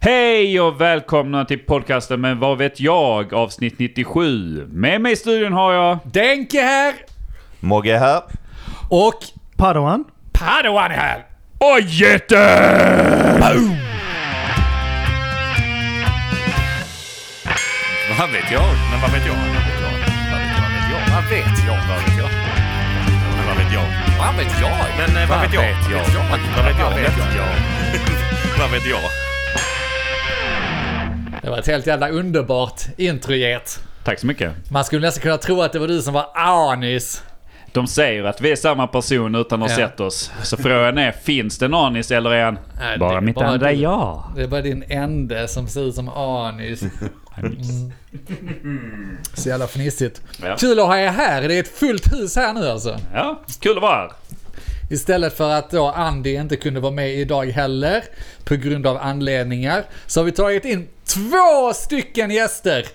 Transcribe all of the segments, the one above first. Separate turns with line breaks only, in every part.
Hej och välkomna till podcasten Men vad vet jag? Avsnitt 97. Med mig i studion har jag...
Denke här!
Mogge här.
Och
Padawan?
Padawan här!
Och Jätte!
Vad vet jag? Men vad vet jag? Vad vet jag? Vad vet jag? Men vad vet jag? Vad vet jag? Men eh, vad vet jag? Vad vet jag? Vad vet jag? Vad vet jag?
Det var ett helt jävla underbart introget.
Tack så mycket.
Man skulle nästan kunna tro att det var du som var Anis.
De säger att vi är samma person utan att ha
Ja.
sett oss. Så frågan är, finns det en anis eller är han
Nej,
bara mitt
bara
andra
du.
jag?
Det är bara din ende som ser ut som Anis. Så jävla fnissigt.
Ja.
Kul att ha er här. Det är ett fullt hus här nu alltså.
Ja, kul att vara här.
Istället för att då Andy inte kunde vara med idag heller, på grund av anledningar, så har vi tagit in två stycken gäster.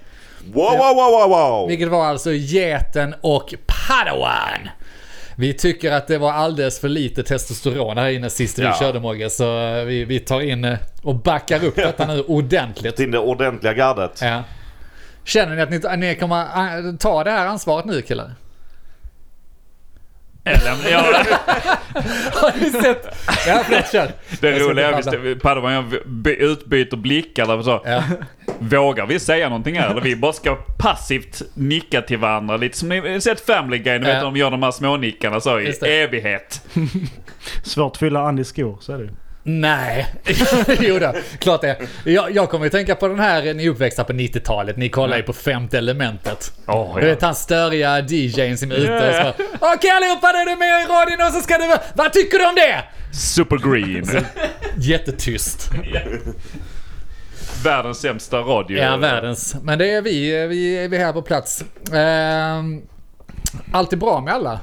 Wow, wow, wow, wow, wow.
Vilket var alltså Geten och Padawan. Vi tycker att det var alldeles för lite testosteron här inne sist vi
Ja.
körde Mogge, så vi, vi tar in eh, och backar upp detta nu ordentligt.
Till det ordentliga gardet.
Ja. Känner ni att ni, ni kommer eh, ta det här ansvaret nu killar?
Eller, ja,
Har ni sett? Ja, kör.
det
Jag
roliga är visst, Padawan och jag by- utbyter blickar och så.
Ja.
Vågar vi säga någonting här? Eller vi bara ska passivt nicka till varandra? Lite som ni sett Family Guy, ni vet
Ja.
när de gör de här smånickarna så i evighet.
Svårt att fylla Andys skor, så är det ju.
Nej, jo då, klart det. Jag, jag kommer ju tänka på den här, ni är uppväxta på 90-talet, ni kollar ju på femte elementet.
Åh,
Du vet han störiga DJn som är ute och
Ja,
så Okej allihopa, nu är du med i radion och så ska du Vad tycker du om det?
Super Green.
Jättetyst.
Världens sämsta radio.
Ja, världens. Men det är vi, vi är vi här på plats. Ehm, allt är bra med alla.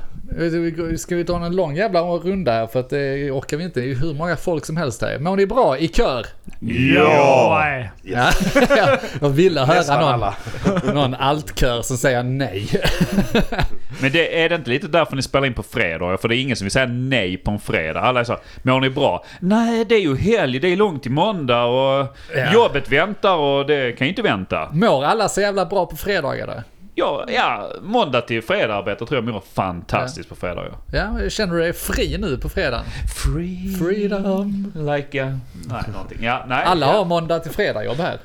Ska vi dra en lång jävla runda här för att det orkar vi inte. Det är hur många folk som helst här. Mår ni bra i kör?
Ja!
Ja. Jag ville höra någon, någon altkör som säger nej.
Men det, är det inte lite därför ni spelar in på fredagar? För det är ingen som vill säga nej på en fredag. Alla är så mår ni bra? Nej, det är ju helg, det är långt till måndag och
Ja.
jobbet väntar och det kan ju inte vänta.
Mår alla så jävla bra på fredagar då?
Ja, ja måndag till fredag tror jag mår fantastiskt på fredagar.
Ja, känner du dig fri nu på fredagen?
Free,
Freedom.
like a... Nej, någonting. Ja, nej.
Alla
ja.
har måndag till fredag jobb här.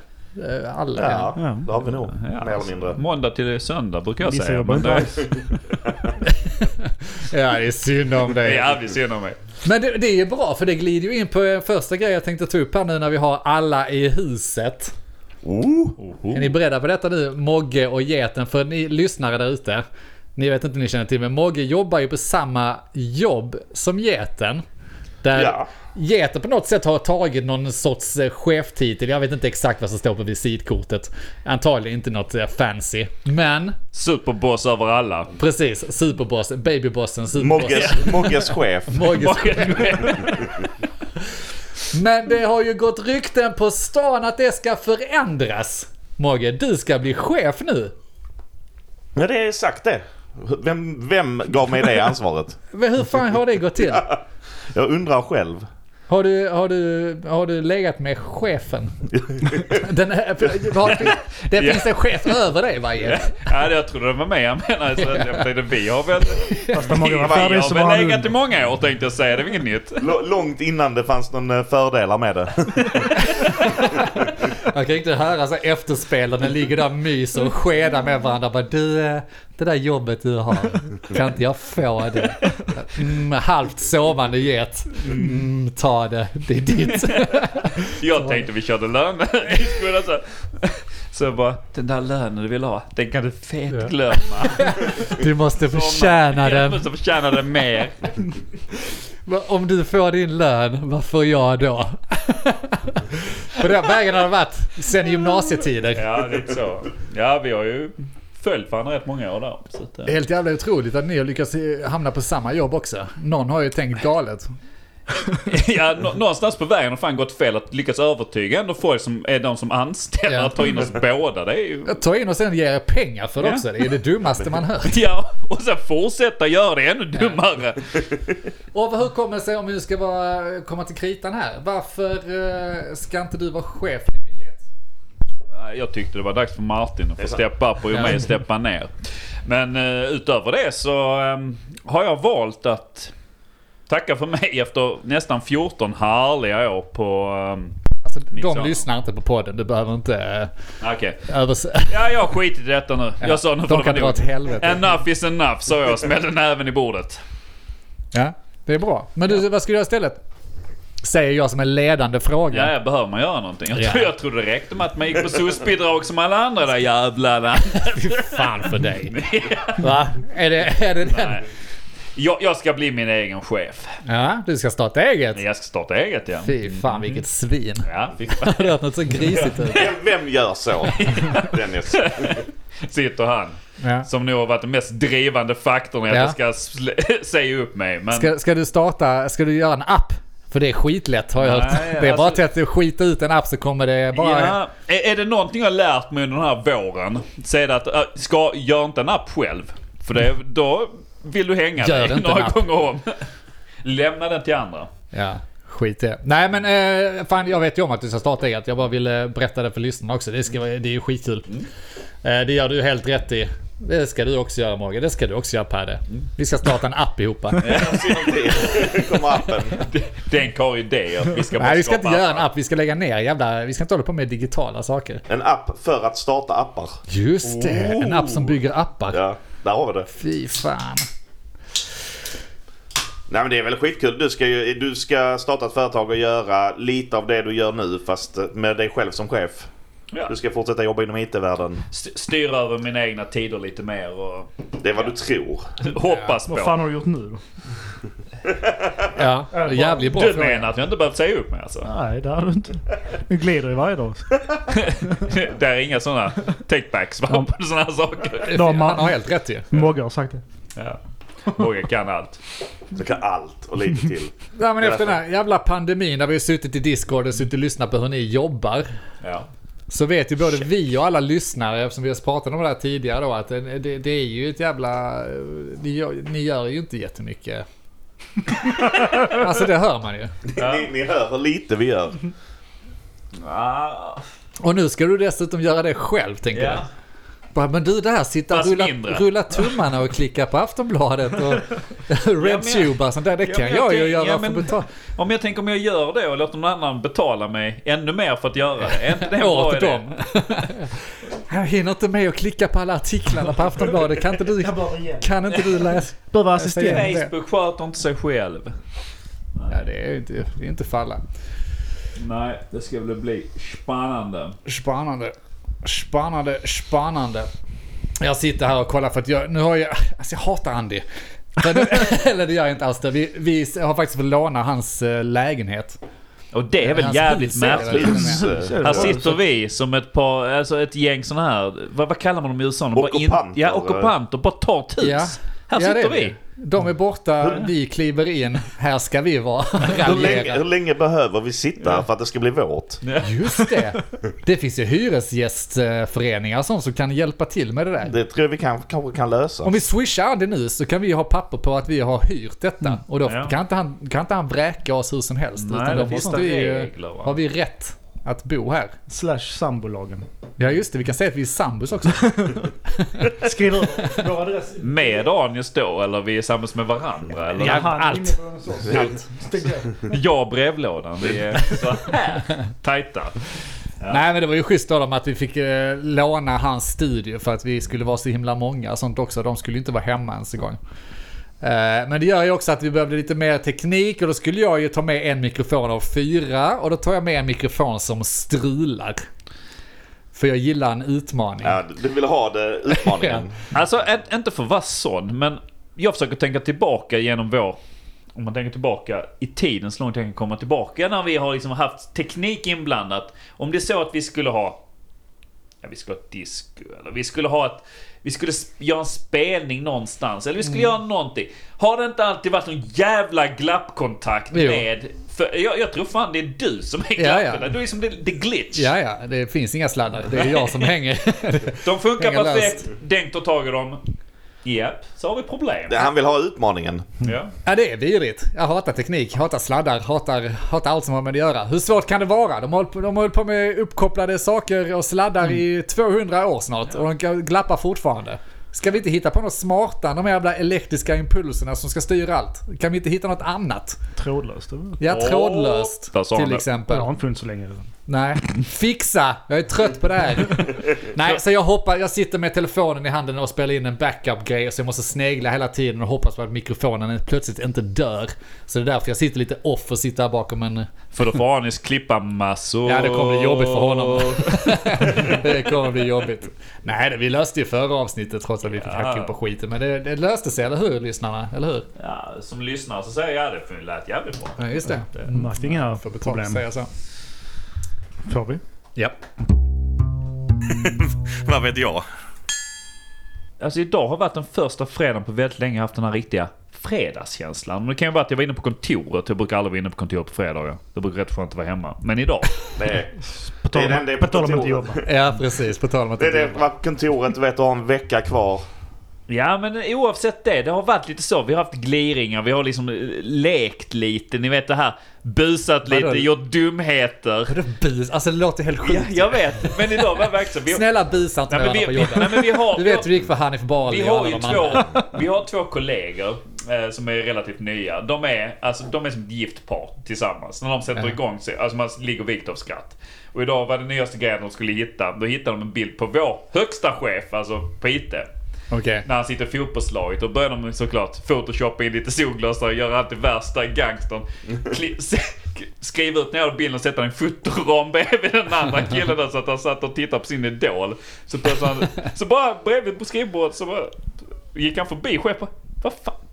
Eh, Alla.
Ja,
Ja.
det har vi nog.
Ja,
Mer eller mindre.
Måndag till söndag brukar jag
Vissa
säga. Men det.
Ja, det är synd om
det är
dig.
jävligt synd om mig.
Men det, det är ju bra för det glider ju in på en första grej jag tänkte ta upp här nu när vi har alla i huset.
Oh.
Är ni beredda på detta nu? Mogge och geten, för ni lyssnare där ute. Ni vet inte om ni känner till, men Mogge jobbar ju på samma jobb som geten. Där
Ja.
geten på något sätt har tagit någon sorts eh, cheftitel. Jag vet inte exakt vad som står på visitkortet. Antagligen inte något eh, fancy. Men
Superboss över alla.
precis, superboss, babybossen, superboss.
Mogges, Mogges chef.
Mogges Men det har ju gått rykten på stan att det ska förändras. Mogge, du ska bli chef nu.
Ja, det är sagt det. Vem, vem gav mig det ansvaret?
Men Hur fan har det gått till?
Jag undrar själv.
Har du, har du, har du legat med chefen? Den, här- det finns en chef över dig va?
Ja, det- jag trodde det var med jag. Så tänkte, vi har väl...
Fast
vi
så
har väl legat i många år tänkte jag säga. Det är inget nytt.
L- långt innan det fanns någon eh, fördelar med det.
Jag kan inte höra så efterspelarna ligger där och myser och skedar med varandra. Bara, du, eh, det där jobbet du har, kan inte jag få det? Mm, halvt sovande get. Mm, ta det, det är ditt.
Jag tänkte vi körde lön. så, så bara, den där lönen du vill ha, den kan du fet glömma.
Du måste förtjäna
Jag
den.
måste förtjäna den mer.
Om du får din lön, vad får jag då? På den vägen har det varit sen gymnasietider.
Ja, lite så. Ja, vi har ju följt varandra rätt många år där. Så att, eh,
Helt jävla otroligt att ni har lyckats eh, hamna på samma jobb också. Någon har ju tänkt galet.
ja, nå- någonstans på vägen har fan gått fel att lyckas övertyga ändå folk som är de som anställer
Ja.
att ta in oss båda. Det är ju...
Ta in och sen ge er pengar för det
Ja.
också. Det är det dummaste man hör.
Ja, och sen fortsätta göra det ännu dummare.
Och hur kommer det sig, om vi ska vara, komma till kritan här, varför eh, ska inte du vara chef?
Jag tyckte det var dags för Martin att få steppa upp och ju
Ja.
mig steppa ner. Men eh, utöver det så ehm, har jag valt att tacka för mig efter nästan 14 härliga år på... Um,
Alltså, de
Midsommar.
lyssnar inte på podden, du behöver inte
Okej.
uh, övers...
Ja, jag har skitit i detta nu. Jag sa nu
De kan dra åt helvete.
Enough is enough, sa jag och smällde näven i bordet.
Ja, det är bra. Men du, vad ska du göra istället? Säger jag som en ledande fråga.
Ja, ja, behöver man göra någonting? Jag,
Ja.
tror, jag trodde det räckte med att man gick på SOS-bidrag som alla andra där jävlarna.
Fy fan för dig. Va? Är det, är det den?
Jag, jag ska bli min egen chef.
Ja, du ska starta eget?
Jag ska starta eget ja.
Fy fan vilket svin.
Ja, fy fan.
Det något så grisigt ut.
Vem, vem gör så? Dennis.
Sitter han.
Ja.
Som nog har varit den mest drivande faktorn i att
Ja.
jag ska säga upp mig. Men
Ska, ska du starta, ska du göra en app? För det är skitlätt har jag
Nej,
hört. Det är bara
alltså-
till att skita ut en app så kommer det bara...
Ja, är, är det någonting jag har lärt mig under den här våren så är det att äh, ska, gör inte en app själv. För det, då vill du hänga
Gör
dig
inte
några gånger om. Lämna den till andra.
Ja, skit i det. Nej men eh, fan jag vet ju om att du ska starta eget. Jag bara ville berätta det för lyssnarna också. Det, ska, det är ju skitkul. Eh, det gör du helt rätt i. Det ska du också göra Morgan. Det ska du också göra Padde. Vi ska starta en app ihop.
Kommer appen.
Denk har idéer. Vi ska
Nej vi ska inte göra en app. Vi ska lägga ner jävla... Vi ska inte hålla på med digitala saker.
En app för att starta appar.
Just det. En app som bygger appar.
Ja, där har vi det.
Fy fan.
Nej men det är väl skitkul. Du ska, ju, du ska starta ett företag och göra lite av det du gör nu fast med dig själv som chef.
Ja.
Du ska fortsätta jobba inom IT-världen.
St- Styra över mina egna tider lite mer och
Det är vad du tror.
hoppas
Vad
på.
fan har du gjort nu då?
Ja, jävligt bra
Du
fråga.
menar att jag inte behövt säga upp mig alltså?
Nej, det har du inte. Du glider ju varje dag.
det är inga sådana takebacks va? på sådana här saker.
De
Han har helt rätt ju.
Mogge har sagt det.
Ja. Mogge kan allt.
Du kan allt och lite till.
Ja, men efter den här jävla pandemin där vi har suttit i Discord och suttit och lyssnat på hur ni jobbar.
Ja.
Så vet ju både vi och alla lyssnare, eftersom vi har pratat om det här tidigare då, att det, det, det är ju ett jävla... Ni gör, ni gör ju inte jättemycket. alltså det hör man ju.
Ni, ni hör hur lite vi gör.
Ah,
Och nu ska du dessutom göra det själv tänker
Ja.
jag. Bara, men du det här, sitta och rulla, rulla tummarna och klicka på Aftonbladet och RedTube och sånt där. Det
Ja,
kan jag,
jag
ju göra
ja,
för
men-
betala.
Om jag tänker om jag gör det och låter någon annan betala mig ännu mer för att göra det. Är inte det en bra idé?
dem. Jag hinner inte med att klicka på alla artiklarna på Aftonbladet. Kan inte du, kan inte du läsa?
Behöver assistent.
Facebook sköter inte sig själv.
Ja, det är inte, det är inte falla.
Nej, det ska väl bli spännande.
Spännande. Spännande, spännande. Jag sitter här och kollar för att jag, nu har jag, alltså jag hatar Andy. Nu- Eller det gör jag inte alls det. Vi, vi har faktiskt fått låna hans eh, lägenhet.
Och det är väl
Hans
jävligt märkligt. Här sitter vi som ett par, alltså ett gäng sådana här, vad, vad kallar man dem i USA? De
Ockupanter.
Ja, ockupanter. Bara tar ett hus.
Ja.
Här
Ja,
sitter vi.
Det. De är borta, vi kliver in. Här ska vi vara.
Hur länge, hur länge behöver vi sitta för att det ska bli vårt?
Just det. Det finns ju hyresgästföreningar och sånt som kan hjälpa till med det där.
Det tror jag vi kan, kanske kan lösa.
Om vi swishar Andy nu så kan vi ha papper på att vi har hyrt detta. Och då
Ja.
kan, inte han, kan inte han vräka oss hur som helst.
Nej,
utan
det
då
finns
måste
det
vi,
regler, va?
har vi rätt att bo här.
Slash sambolagen.
Ja just det, vi kan säga att vi är sambos också.
Skriv ut vår adress.
Med Daniels då, eller vi är tillsammans med varandra? Eller?
Ja,
Han
allt. Allt.
Jag och brevlådan, vi är så här tajta.
Nej men det var ju schysst av dem att vi fick eh, låna hans studio för att vi skulle vara så himla många och sånt också. De skulle ju inte vara hemma ens en gång. Eh, Men det gör ju också att vi behövde lite mer teknik och då skulle jag ju ta med en mikrofon av fyra och då tar jag med en mikrofon som strular. För jag gillar en utmaning.
Ja, du vill ha det, utmaningen.
Alltså, inte för att vara sån, men jag försöker tänka tillbaka genom vår... Om man tänker tillbaka i tiden så långt jag kan komma tillbaka när vi har liksom haft teknik inblandat. Om det är så att vi skulle ha... Ja, vi skulle ha ett disco eller vi skulle ha ett vi skulle göra en spelning någonstans. Eller vi
Mm.
skulle göra någonting. Har det inte alltid varit någon jävla glappkontakt
Jo.
med... För jag, jag tror fan det är du som är
Ja,
glappen.
ja.
Du är som det, det glitch.
Ja, ja, det finns inga sladdar. Det är jag som hänger.
De funkar
Hänger
perfekt. Denk tar tag i dem. Japp, så har vi problem.
Han vill ha utmaningen.
Ja.
Ja, det är vidrigt. Jag hatar teknik, hatar sladdar, hatar, hatar allt som har med det att göra. Hur svårt kan det vara? De har de har hållit på med uppkopplade saker och sladdar i 200 år snart och de kan glappa fortfarande. Ska vi inte hitta på något smarta, de jävla elektriska impulserna som ska styra allt? Kan vi inte hitta något annat?
Trådlöst.
Ja, trådlöst
han
till
det.
exempel.
Det har inte funnits så länge.
Nej, fixa! Jag är trött på det här. Nej, så jag hoppar, jag sitter med telefonen i handen och spelar in en backup-grej så jag måste snegla hela tiden och hoppas på att mikrofonen plötsligt inte dör. Så det är därför jag sitter lite off och sitter här bakom en...
För då får Anis klippa massor.
Ja, det kommer bli jobbigt för honom. det kommer bli jobbigt. Nej, det, vi löste ju förra avsnittet trots att vi fick
Ja.
hacka på skiten. Men det, det löste sig, eller hur lyssnarna? Eller hur?
Ja, som lyssnare så säger jag det för det lät jävligt bra.
Ja, just det.
Inga
Får betalt
problem.
säga så.
Får vi?
Ja.
Vad vet jag?
Alltså idag har varit den första fredagen på väldigt länge jag haft den här riktiga fredagskänslan. Men det kan ju vara att jag var inne på kontoret. Jag brukar aldrig vara inne på kontoret på fredagar. Det brukar rätt skönt att vara hemma. Men idag.
Det är,
På tal
Det är den
om,
det är
på
på
tal om att jobba.
ja, precis. På tal om att
det är det
jobba.
vad kontoret vet du har en vecka kvar.
Ja men oavsett det, det har varit lite så. Vi har haft gliringar, vi har liksom eh, lekt lite. Ni vet det här. Busat lite,
Vadå?
gjort dumheter.
Vadå bus? Alltså det låter helt
Ja,
sjukt.
jag vet, men idag var det verkligen. Vi,
Snälla busa inte
nej,
med
vi,
varandra på jobbet.
nej, men vi har...
Du vet hur det gick för Hanif Bali
Vi
och alla de
två,
andra.
vi har två kollegor eh, som är relativt nya. De är, alltså, de är som ett gift par tillsammans. När de sätter
Ja.
igång sig, alltså man ligger vikt av skratt. Och idag var det nyaste grejen de skulle hitta. Då hittade de en bild på vår högsta chef, alltså på IT.
Okay.
När han sitter i fotbollslaget. Då börjar de såklart photoshoppa in lite solglasögon och göra det värsta gangstern. Skriva ut några bilden och sätta en fotoram bredvid den andra killen där så att han satt och tittade på sin idol. Så, han, så bara bredvid på skrivbordet så bara, gick han förbi chefen. Vad fan?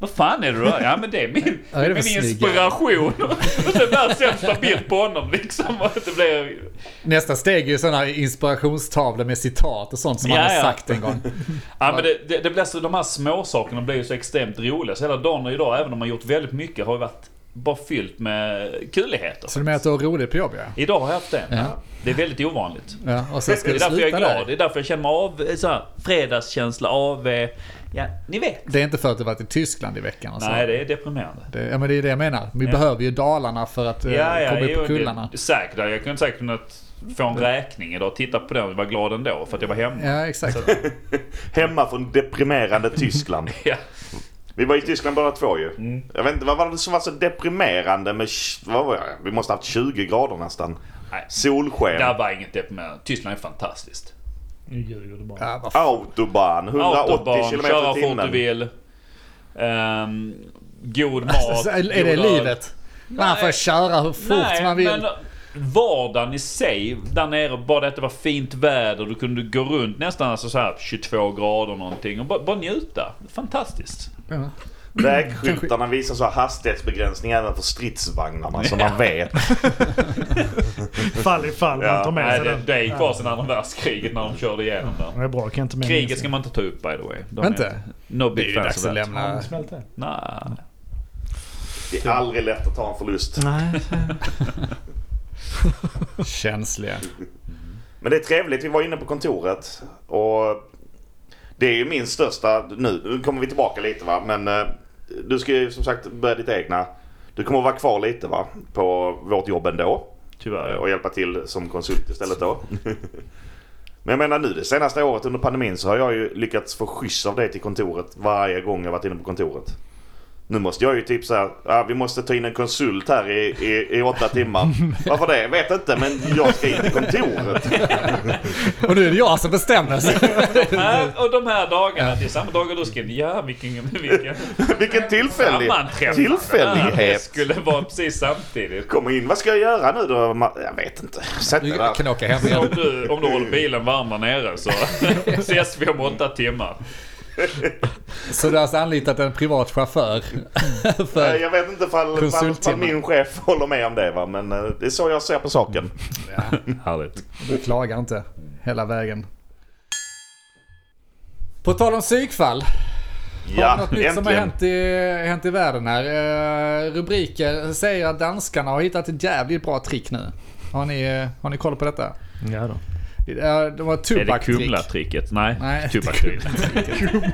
Vad fan är det då? Ja men det är min,
Ja, det
min inspiration. Och sen världens sämsta bild på honom liksom. Det blir...
Nästa steg är ju sådana inspirationstavlor med citat och sånt som
Ja,
han har
ja.
sagt en gång.
Ja men det, det, det blir så, de här små sakerna blir ju så extremt roliga. Så hela dagen idag, även om man gjort väldigt mycket, har ju varit bara fyllt med kuligheter.
Så du menar att du har roligt på jobb ja?
Idag har jag haft det.
Ja.
Det är väldigt ovanligt.
Ja, och sen ska
Det är därför jag är glad.
där.
Det är därför jag känner mig av, så här, fredagskänsla, av... Ja, ni vet.
Det är inte för att du varit i Tyskland i veckan och så.
Nej, det är deprimerande.
Det, ja men det är det jag menar. Vi
Ja.
behöver ju Dalarna för att eh,
Ja, ja,
komma upp
jo,
på kullarna.
det, säkert. Jag kunde säkert kunnat få en räkning idag och titta på den och vara glad ändå för att jag var hemma.
Ja, exakt.
Hemma från deprimerande Tyskland.
Ja.
Vi var i Tyskland båda två ju. Jag vet inte, vad var det som var så deprimerande med... Vad var det? Vi måste ha haft 20 grader nästan.
Nej.
Solsken.
Det var inget deprimerande. Tyskland är fantastiskt.
Nu ljuger du bara.
Ja.
Autobahn, 180
Autobahn,
km
köra
i
fort du
timmen.
vill. Ehm, god mat.
Är, är det
god öl.
livet? Man får köra hur fort
Nej,
man vill.
men vardagen i sig där nere, bara det att det var fint väder, du kunde gå runt nästan alltså så här 22 grader någonting och bara, bara njuta. Fantastiskt.
Ja.
Vägskyltarna visar så här hastighetsbegränsning även för stridsvagnarna så man vet.
Fall i fall.
Ja,
man tar med
Nej,
sig
det,
den.
det gick kvar sedan andra världskriget när de körde igenom där.
Det är bra. Kan inte med
Kriget ska man inte ta upp by the way. De
Inte?
Är no
Det är
big
ju
fans
dags
of
att
that.
lämna.
Smält det.
Nej.
Det är aldrig lätt att ta en förlust.
Nej.
Känsliga.
Men det är trevligt. Vi var inne på kontoret och det är ju min största... Nu, nu kommer vi tillbaka lite va. Men eh, du ska ju som sagt börja ditt egna. Du kommer att vara kvar lite va. På vårt jobb ändå.
Tyvärr.
Och hjälpa till som konsult istället då. Men jag menar nu det senaste året under pandemin så har jag ju lyckats få skjuts av dig till kontoret varje gång jag varit inne på kontoret. Nu måste jag ju typ såhär, ja, vi måste ta in en konsult här i, i, i åtta timmar. Varför det? Vet inte men jag ska in till kontoret.
Och nu är det jag som bestämmer.
Här, och de här dagarna, det är samma dagar du ska... Ja, vilken... vilken
Vilken tillfällig.
Ja, det
tillfällighet.
skulle vara precis samtidigt.
Kom in, vad ska jag göra nu då? Jag vet inte. Sätt dig där.
kan åka hem igen.
om du, om du håller bilen varm där nere så ses vi om åtta timmar.
Så du har alltså anlitat en privat chaufför? För,
Jag vet inte ifall min chef håller med om det va. Men eh, det är så jag ser på saken.
Härligt.
du klagar inte hela vägen. På tal om psykfall. Har
Ja,
vi något nytt som har hänt i, hänt i världen här? Eh, rubriker säger att danskarna har hittat ett jävligt bra trick nu. Har ni, eh, har ni koll på detta?
Ja då.
Eh, Det var ett
Är det. Kumla-tricket? Nej,
Nej.
tobaktricket.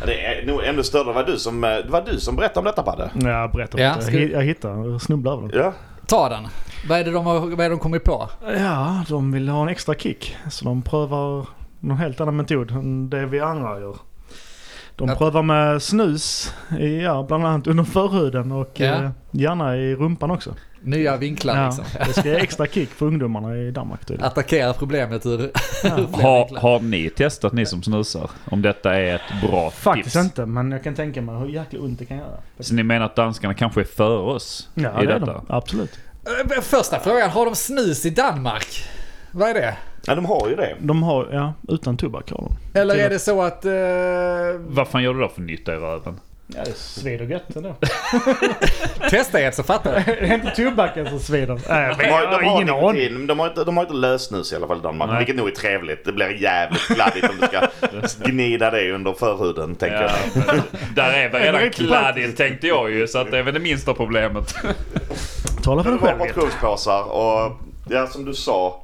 Ja, Det är nog ännu större. Det var du som, eh, var du som berättade om detta Padde.
Jag berättar
Ja,
inte.
ska vi-
Jag hittar, jag snubblar över den.
Ja.
Ta den. Vad är det de har, vad är det de kommit på?
Ja, de vill ha en extra kick. Så de prövar någon helt annan metod än det vi andra gör. De
Att-
prövar med snus, i, ja, bland annat under förhuden och
Ja.
eh, gärna i rumpan också.
Nya vinklar
Ja,
liksom.
det ska ge extra kick för ungdomarna i Danmark tydligen.
Attackera problemet ur, flera
Har, har ni testat, ni som snusar, om detta är ett bra
Faktiskt
tips?
inte, men jag kan tänka mig hur jäkla ont det kan göra.
Så ni menar att danskarna kanske är före oss
Ja,
i
det är
detta?
de. Absolut.
Eh, Första frågan, har de snus i Danmark? Vad är det?
ja, de har ju det.
De har, ja, utan tobak har de.
Eller är det så att... eh,
Vad fan gör du då för nytta i röven?
Ja, det svider gött ändå.
testa ett så fattar du.
det är inte tobaken som svider. Nej,
De har, de har
ingen aning.
nikotin, men de har inte, de har inte lösnus i alla fall i Danmark.
Nej.
Vilket nog är trevligt. Det blir jävligt kladdigt om du ska gnida det under förhuden tänker
Ja,
jag.
men där är väl redan
riktigt
kladdigt tänkte jag ju, så att det är väl det minsta problemet.
Tala för
Men
dig
det var
själv.
portionspåsar och ja, som du sa.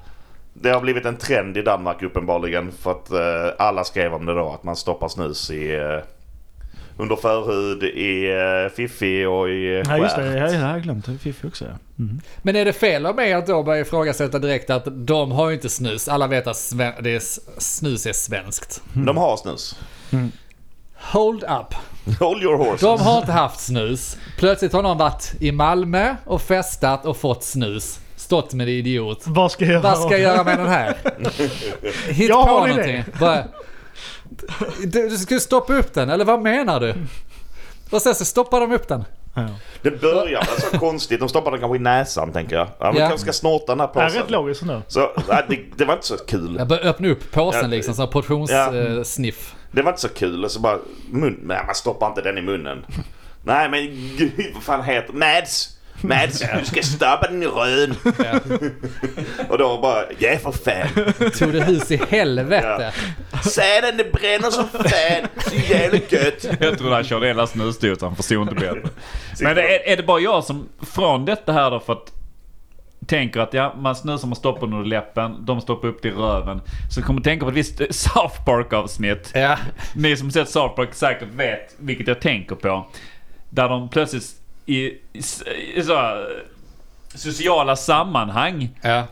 Det har blivit en trend i Danmark uppenbarligen. För att eh, alla skrev om det då. Att man stoppar snus i eh, under förhud, i eh, fiffi och i eh,
Ja just det, jag, har glömt det. Fiffi också ja. Mm.
Men är det fel av mig att då börja ifrågasätta direkt att de har ju inte snus. Alla vet att det är, snus är svenskt.
De har snus.
Hold up.
Hold your horses.
De har inte haft snus. Plötsligt har någon varit i Malmö och festat och fått snus. Stått med det idiot.
Vad ska jag göra?
Vad ska jag göra med den här? Hitt
Jag
på någonting. Bara, du, du skulle stoppa upp den, eller vad menar du? Och sen så stoppar de upp den.
Ja.
Det börjar väl så konstigt. De stoppar den kanske i näsan tänker jag. Ja, men
Ja.
kanske ska snorta den här
Det är
påsen.
rätt logiskt ändå.
Så nej, det, det var inte så kul.
Jag börjar öppna upp påsen
Ja,
liksom, som portionssniff.
Det var inte så kul. Och så bara, mun, nej man stoppar inte den i munnen. nej men gud, vad fan heter Mads! Mads, du ska stoppa den i rön. och då bara, ja för fan.
Tog det hus i helvete.
Säden det bränner som fan. Så jävligt gött.
Jag tror han körde hela snusdosan, förstod inte bättre. Men det är, är det bara jag som, från detta här då för att tänker att ja, man snusar, man stoppar under läppen, de stoppar upp det i röven. Så kommer jag tänka på ett visst South Park avsnitt.
Ja.
Ni som sett South Park säkert vet vilket jag tänker på. Där de plötsligt i, i, i så, sociala sammanhang
Ja.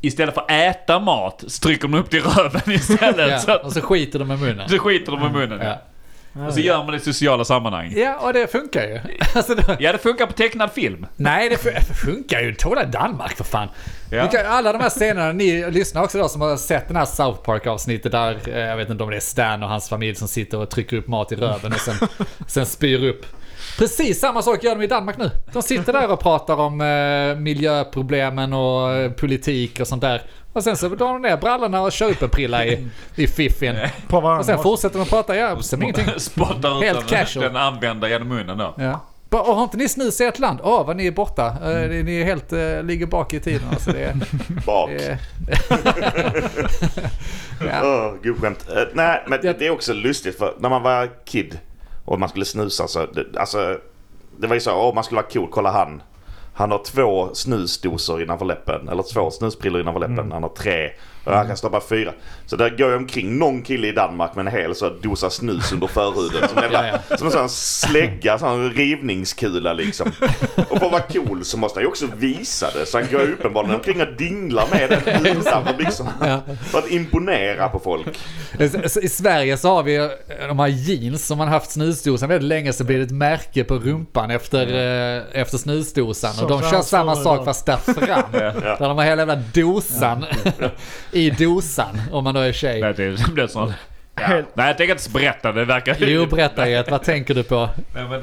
istället för att äta mat stryker de upp det i röven istället. Så,
ja.
att,
Och så skiter de i munnen.
så skiter de i munnen.
Ja.
Och så gör man det i sociala sammanhang.
ja, och det funkar ju. Alltså, då,
Ja, det funkar på tecknad film.
nej, det fun- funkar ju. Tåla Danmark för fan.
Ja.
Kan- Alla de här scenerna, ni lyssnar också då som har sett den här South Park avsnittet där, eh, jag vet inte om det är Stan och hans familj som sitter och trycker upp mat i röven och sen, sen spyr upp. Precis samma sak gör de i Danmark nu. De sitter där och pratar om eh, miljöproblemen och eh, politik och sånt där. Och sen så drar de ner brallorna och kör upp en prilla i, i fiffin.
På varandra.
Och sen fortsätter de prata, ja, som ingenting.
Spottar ut
Helt
den,
casual.
den använda genom munnen då.
Ja. Bara, "Åh, har inte ni snus i ert land? Åh, vad ni är borta. Eh, ni är helt, eh, ligger bak i tiden. Alltså, det är,
Bak.
det är... ja.
Åh, gud skämt. Eh, nej, men
Det-
det är också lustigt för när man var kid och man skulle snusa så, det, alltså, det var ju så, åh man skulle vara cool, kolla han. Han har två snusdosor innanför läppen, eller två snusprillor innanför läppen. Han har tre. Och han kan stoppa fyra. Så där går ju omkring någon kille i Danmark med en hel så dosa snus under förhuden. Som jävla,
Ja,
som en sån slägga, sån rivningskula liksom. Och för att vara cool så måste han ju också visa det. Så han går uppenbarligen omkring och dinglar med den utanför byxorna.
Ja.
För att imponera på folk.
I Sverige så har vi eh, de här jeans som man haft snusdosan väldigt länge så blir det ett märke på rumpan efter, eh, efter snusdosan.
Så
och de kör samma sak fast där fram. Där de har hela jävla dosan i dosan om man då är tjej.
Nej, det blir sån... Ja. Nej, jag tänker inte berätta. Det verkar...
Jo, berätta Jet, vad tänker du på?
Nej, men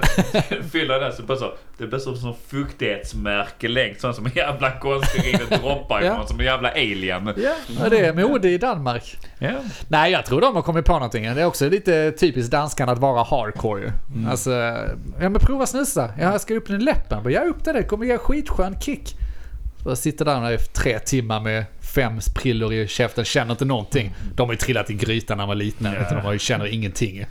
fyller det så bara så. Det blir som som fuktighetsmärke längst. Sån som en jävla konstig rinner droppar
Ja.
ifrån. Som en jävla alien.
Ja, det är mode i Danmark.
Ja.
Nej, jag tror de har kommit på någonting. Det är också lite typiskt danskarna att vara hardcore ju. Alltså, ja men prova snusa. Jag ska upp den i läppen. Bara, Ja, upp det, det kommer ge skitskön kick. Och sitter där i tre timmar med fem prillor i käften, känner inte någonting. De har ju trillat i grytan när de var litna, utan de har ju- känner ingenting.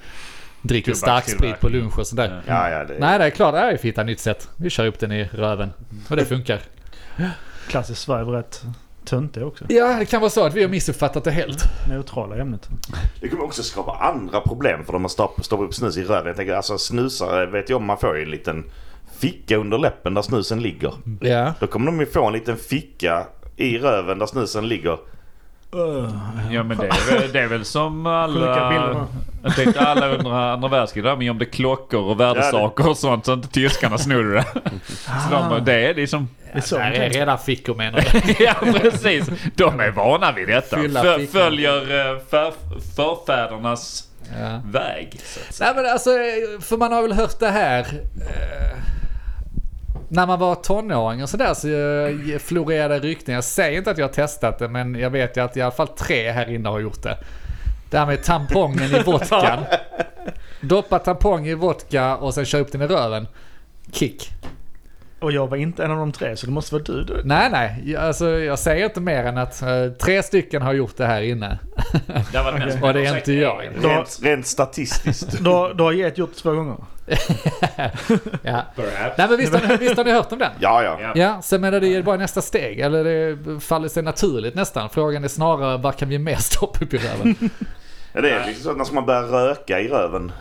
Dricker starksprit på lunch och sådär.
Ja, ja, det,
Nej, det är klart, det är ju för att hitta ett nytt sätt. Vi kör upp den i röven. Och det funkar.
Klassiskt Sverige rätt töntiga också.
Ja, det kan vara så att vi har missuppfattat det helt.
Neutrala ämnet.
det kommer också skapa andra problem för de att stoppa, stoppa upp snus i röven. Jag tänker alltså snusare vet jag om man får ju en liten ficka under läppen där snusen ligger.
Ja.
Då kommer de ju få en liten ficka i röven där snusen ligger.
Ja men det är väl, det är väl som alla... Jag tänkte alla under andra världskriget där, men gömde klockor och värdesaker och sånt så inte tyskarna snodde det. Så de, det är liksom...
Det är så
Där är redan fickor menar du?
Ja precis. De är vana vid detta.
Fickan.
följer eh, för, förfädernas
Ja.
väg.
Nej men alltså, för man har väl hört det här. Eh, när man var tonåring och sådär så eh, florerade rykten. Jag säger inte att jag har testat det men jag vet ju att i alla fall tre här inne har gjort det. Det här med tampongen i vodkan. Doppa tampong i vodka och sen kör upp den i röven. Kick.
Och jag var inte en av de tre så det måste vara du. du.
Nej nej, jag, alltså, jag säger inte mer än att eh, tre stycken har gjort det här inne.
Det var det mest-
Och det är inte jag.
Då-
Rent, rent statistiskt.
Då, då har Get gjort det två gånger.
Ja.
Perhaps.
Nej men visst har, ni, visst har ni hört om den?
Ja, ja.
Ja.
Ja, sen menar det är bara nästa steg. Eller det faller sig naturligt nästan. Frågan är snarare vad kan vi mer stoppa upp i röven?
Ja, Det är liksom så att när man börjar röka i röven.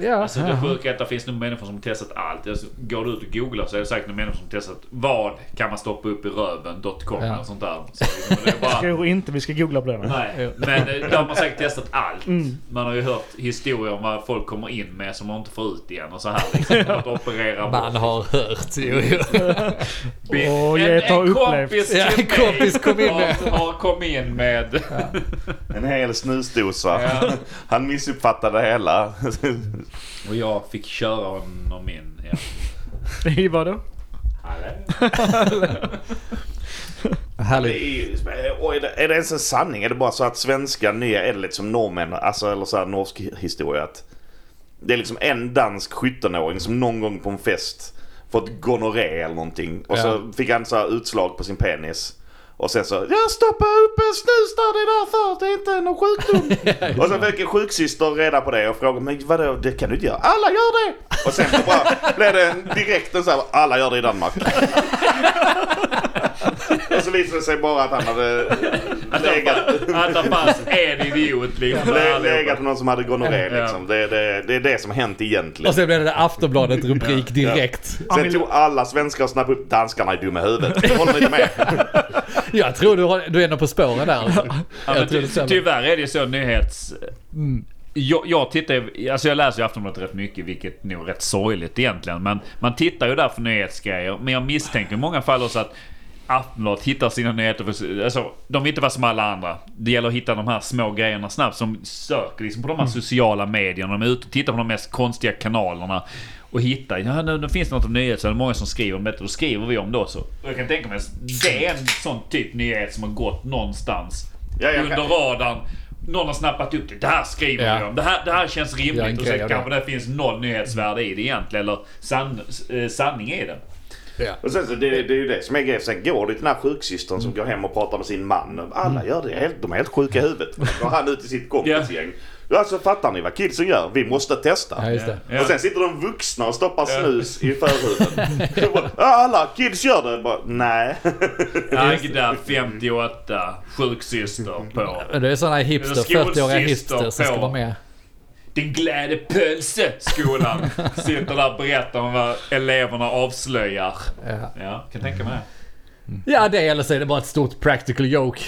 Ja,
Alltså det sjuka är att det finns nog människor som har testat allt. Alltså, går du ut och googlar så är det säkert några människor som har testat vad kan man stoppa upp i röven.com
Ja.
och sånt där. Så liksom, bara,
Tror inte vi ska googla på det.
nej. Men eh, de har säkert testat allt.
Mm.
Man har ju hört historier om vad folk kommer in med som man inte får ut igen och så här liksom. Att operera
man
bort.
har hört. Jo, jo.
Get har upplevt.
kompis
Ja, en kompis kom in med-
har, har kom in med...
En hel snusdosa.
Ja.
Han missuppfattade hela.
Och jag fick köra honom in. Ja.
I vadå?
Det
Härligt.
ju- är det ens en sanning? Är det bara så att svenska nya, är det liksom norrmän, alltså eller så här norsk historia att det är liksom en dansk 17-åring som någon gång på en fest fått gonorré eller någonting och
Ja.
så fick han så här utslag på sin penis. Och sen så, jag stoppar upp en snus där, det är därför, det är inte någon sjukdom. och så fick en sjuksyster reda på det och frågade, men vadå, det kan du inte göra. Alla gör det! Och sen så bara blev det en, direkt en så här, alla gör det i Danmark. och så visade det sig bara att han hade legat,
Att det fanns en idiot liksom.
le, legat med någon som hade gonorré
Ja.
liksom. Det, det, det är det som hänt egentligen.
Och sen blev det Aftonbladet rubrik direkt.
Sen tog alla svenskar och snappade upp danskarna är dumma i huvudet. Håller inte med.
Jag tror du, har, du är nog på spåren där. Alltså.
Ja,
Jag det
ty,
stämmer.
tyvärr är det ju så nyhets... Jag, jag tittar alltså jag läser ju Aftonbladet rätt mycket, vilket nog är rätt sorgligt egentligen. Men man tittar ju där för nyhetsgrejer. Men jag misstänker i många fall också att Aftonbladet hittar sina nyheter. För, alltså, de vill inte vara som alla andra. Det gäller att hitta de här små grejerna snabbt. Som söker liksom på de här sociala medierna. De är ute och tittar på de mest konstiga kanalerna. Och hittar, ja nu, nu finns det något om nyheter så är det många som skriver om detta. Då skriver vi om det också. Och jag kan tänka mig att det är en sån typ nyhet som har gått någonstans.
Ja, jag
under
kan-
radarn. Någon har snappat upp det. Det här skriver
Ja.
vi om. Det här, det här känns rimligt. Och
det.
kanske det finns noll nyhetsvärde i det egentligen. Eller sann, eh, sanning i det.
Ja.
Och sen så det, det är ju det som är grejen. Sen går det till den här sjuksystern som går hem och pratar med sin man. Alla gör det. Helt- De är helt sjuka i huvudet. Då går han ut till sitt kompisgäng. Alltså fattar ni vad kidsen gör? Vi måste testa.
Ja, just det.
Ja.
Och sen sitter de vuxna och stoppar snus i förhuden. "Ja, Alla kids gör det. Bara, Nej.
Agda 58, sjuksyster på.
Det är sådana hipster,
Skolsyster
40-åriga hipster som ska vara med.
Den glädje pölseskolan. Sitter där och berättar om vad eleverna avslöjar.
Ja.
Ja, kan tänka mig det.
Ja, det eller så är det bara ett stort practical joke.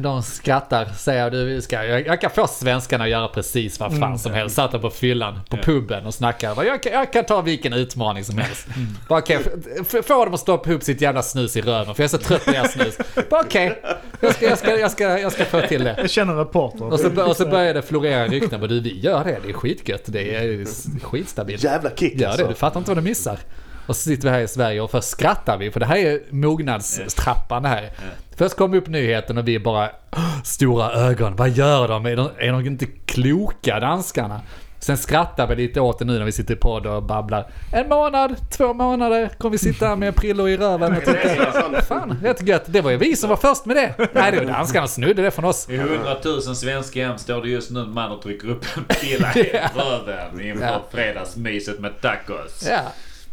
De skrattar, säger du, vi ska, jag, jag kan få svenskarna att göra precis vad fan som helst. Satt på fyllan, på puben och snackar. Jag kan, jag kan ta vilken utmaning som helst. Bara okej, f- f- få dem att stoppa ihop sitt jävla snus i röven, för jag är så trött på deras snus. Bara okej, jag, ska, jag, ska, jag, ska, jag ska få till det.
Jag känner en reporter.
Och så, och så börjar det florera rykten. Men du, vi gör det. Det är skitgött. Det är skitstabilt.
Jävla kick
Gör det.
alltså.
Du fattar inte vad du missar. Och så sitter vi här i Sverige och först skrattar vi. För det här är mognadstrappan det här. Först kommer upp nyheten och vi bara "Åh, Stora ögon. Vad gör de? Är de, är de inte kloka danskarna? Sen skrattar vi lite åt det nu när vi sitter i podd och babblar. En månad, två månader kommer vi sitta med prillor i röven och titta. Fan, rätt gött. Det var ju vi som var först med det. Nej, det var danskarna som snodde det från oss.
I hundratusen svenska hem står det just nu en man och trycker upp en pilla i röven inför
Ja.
fredagsmyset med tacos.
Ja.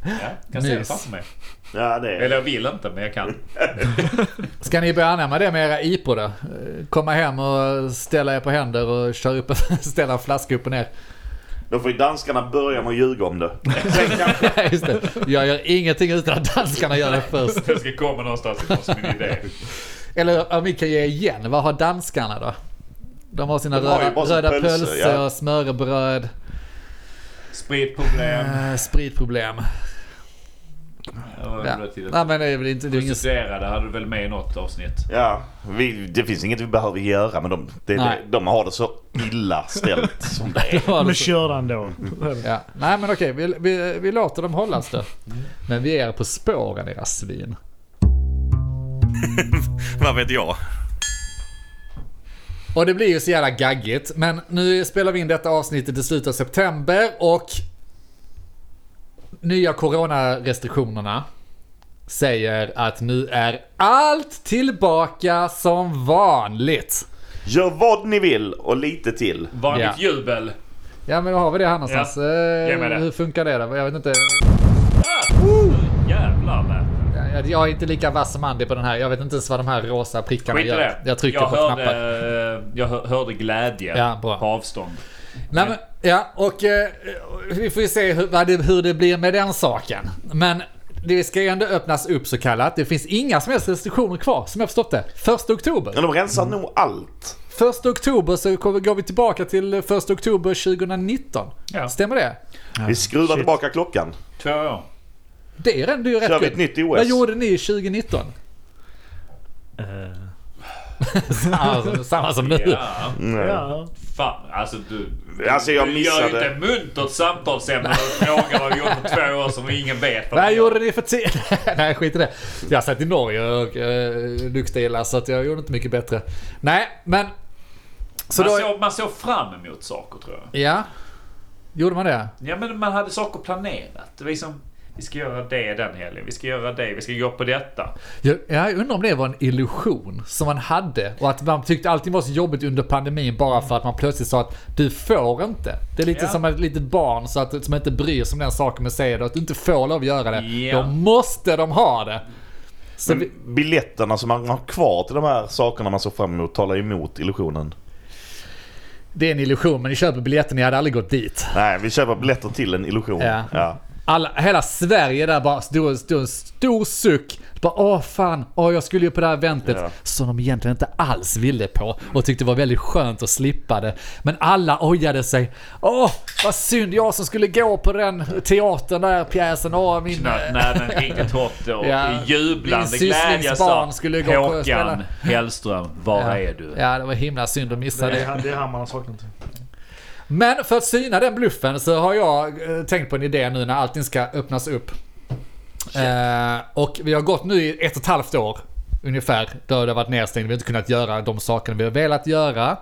Ja, kan se det framför mig.
Ja, det
Eller jag vill inte, men jag kan.
Ska ni börja anamma det med era IPO då? Eh, Komma hem och ställa er på händer och köra upp, ställa en flaska upp och ner.
Då får ju danskarna börja med att ljuga om det. Kanske...
Just det. Jag gör ingenting utan att danskarna gör det först.
Det ska komma någonstans ifrån som min idé.
Eller om vi kan ge igen, vad har danskarna då? De har sina
De har
röda, röda
pölse,
pölse
ja.
smörrebröd,
Spritproblem.
äh, spritproblem.
Ja.
Ja. Nej men det är väl inte... Det är ingen...
Prostituerade hade du väl med i något avsnitt?
Ja, vi, det finns inget vi behöver göra med dem. Det, det, de har det så illa ställt som det är.
Men kör den då.
Ja. Nej men okej, vi, vi, vi låter dem hållas då. Men vi är på spåren era svin.
Vad vet jag?
Och det blir ju så jävla gaggigt. Men nu spelar vi in detta avsnittet i slutet av september och nya coronarestriktionerna säger att nu är allt tillbaka som vanligt.
Gör vad ni vill och lite till.
Vanligt
Ja.
jubel.
Ja men då har vi det här någonstans.
Mig
Eh,
det.
hur funkar det då? Jag vet inte.
Jävlar med.
Jag, jag är inte lika vass som Andy på den här. Jag vet inte ens vad de här rosa prickarna
Skit
gör.
det.
Jag trycker
jag
på
hörde,
knappar.
Jag hör- hörde glädje
Ja,
på avstånd.
Nej, men, ja, och eh, vi får ju se hur, det, hur det blir med den saken. Men det ska ju ändå öppnas upp så kallat. Det finns inga som helst restriktioner kvar, som jag förstått det. Första oktober.
Men de rensar nog allt.
Första oktober så kommer, går vi tillbaka till första oktober 2019.
Ja.
Stämmer det?
Vi skruvar tillbaka klockan.
Två år.
Det är ändå ju rätt
Kör vi ett nytt OS?
Vad gjorde ni 2019?
Eh,
samma, som, samma som nu.
Ja.
Mm.
ja.
Fan, alltså du...
Alltså, jag
du gör ju
missade-
inte muntert samtalsämne och frågar vad vi gjort på två år som ingen vet.
Vad gjorde ni för tid? Nej, skit i det. Jag satt i Norge och uh, lyxdelar så att jag gjorde inte mycket bättre. Nej, men... Så
man,
då...
såg, man såg fram emot saker tror jag.
Ja. Gjorde man det?
Ja men man hade saker planerat. Det var liksom, vi ska göra det den helgen, vi ska göra det, vi ska gå på detta.
Jag, jag undrar om det var en illusion som man hade och att man tyckte allting var så jobbigt under pandemin bara för att man plötsligt sa att du får inte. Det är lite
Ja.
som ett litet barn så att, som inte bryr sig om den saken men säger att du inte får lov att göra det.
Ja.
Då måste de ha det. Så vi,
Men biljetterna som man har kvar till de här sakerna man såg fram emot talar emot illusionen.
det är en illusion men ni köper biljetten, ni hade aldrig gått dit.
Nej, vi köper biljetter till en illusion.
Ja.
Ja.
Alla, hela Sverige där bara stod, stod en stor suck. Bara åh fan, åh jag skulle ju på det här eventet.
Ja.
Som de egentligen inte alls ville på. Och tyckte det var väldigt skönt att slippa det. Men alla ojade sig. Åh, vad synd jag som skulle gå på den teatern där, pjäsen. Åh, min...
Knöt näven riktigt hårt och
Ja,
i jublande glädje sa
skulle gå.
Håkan Hellström, var
ja.
är du?
Ja, det var himla synd att missa
Det
det.
är, det är här man har saknat.
Men för att syna den bluffen så har jag eh, tänkt på en idé nu när allting ska öppnas upp. Eh, och vi har gått nu i ett och ett halvt år ungefär. Då det har varit nedstängt. Vi har inte kunnat göra de sakerna vi har velat göra.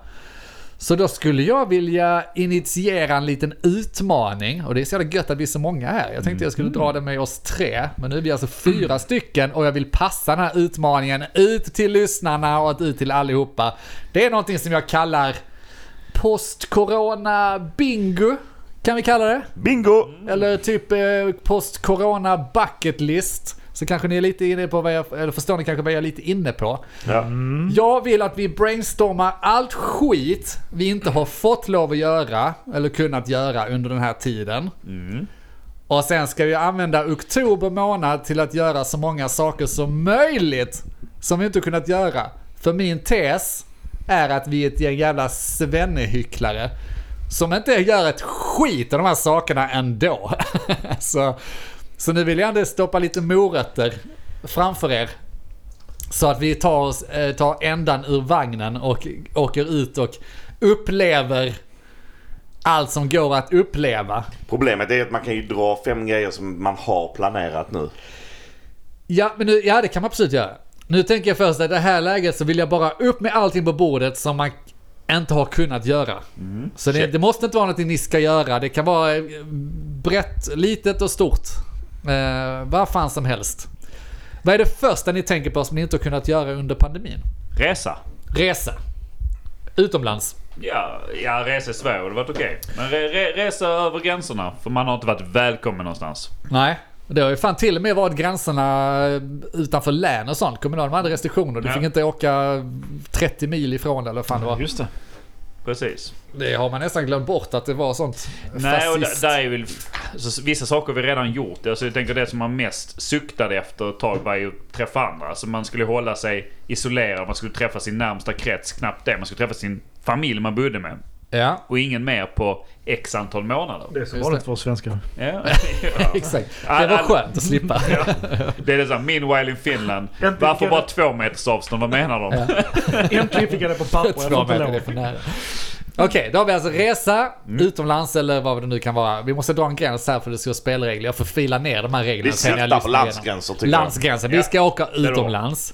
Så då skulle jag vilja initiera en liten utmaning. Och det är så jävla gött att vi är så många här. Jag tänkte jag skulle dra det med oss tre. Men nu är vi alltså fyra stycken och jag vill passa den här utmaningen ut till lyssnarna och ut till allihopa. Det är någonting som jag kallar post-corona bingo. Kan vi kalla det?
Bingo!
Eller typ eh, post-corona bucket list. Så kanske ni är lite inne på vad jag, eller förstår ni kanske vad jag är lite inne på.
Ja.
Jag vill att vi brainstormar allt skit vi inte har fått lov att göra, eller kunnat göra under den här tiden. Och sen ska vi använda oktober månad till att göra så många saker som möjligt som vi inte kunnat göra. För min tes är att vi är ett gäng jävla svennehycklare som inte gör ett skit av de här sakerna ändå. så, så nu vill jag ändå stoppa lite morötter framför er. Så att vi tar, oss, eh, tar ändan ur vagnen och åker ut och upplever allt som går att uppleva.
Problemet är att man kan ju dra fem grejer som man har planerat nu.
Ja, men nu, ja det kan man absolut göra. Nu tänker jag först att i det här läget så vill jag bara upp med allting på bordet som man inte har kunnat göra. Så det, det måste inte vara något ni ska göra. Det kan vara eh, brett, litet och stort. Eh, vad fan som helst. Vad är det första ni tänker på som ni inte har kunnat göra under pandemin?
Resa.
Resa. Utomlands.
Ja, ja resa i Sverige hade varit okej. Men re, re, resa över gränserna. För man har inte varit välkommen någonstans.
Nej. Det har ju fan till och med varit gränserna utanför län och sånt. De hade restriktioner. Du
Ja.
fick inte åka 30 mil ifrån eller vad fan det var.
Just det.
Precis.
Det har man nästan glömt bort att det var sånt.
Nej, och
fascist.
där, där är väl... Alltså, vissa saker vi redan gjort. Alltså, jag tänker det som man mest suktade efter ett tag var ju att träffa andra. Alltså, man skulle hålla sig isolerad, man skulle träffa sin närmsta krets, knappt det. Man skulle träffa sin familj man bodde med.
Ja,
Och ingen mer på x antal månader.
Det är så
Just
vanligt
det.
för oss svenskar.
Ja. ja.
exakt. Det var skönt att slippa.
Det är det såhär, meanwhile in Finland. Varför bara två meters avstånd? Vad menar de?
Äntligen fick jag det på papper.
Två meter, är för nära. Okej, då har vi alltså resa
Mm.
utomlands eller vad det nu kan vara. Vi måste dra en gräns här för det ska vara spelregler. Jag får fila ner de här reglerna.
Vi siktar på landsgränser tycker jag.
Landsgränsen. Vi ska åka utomlands.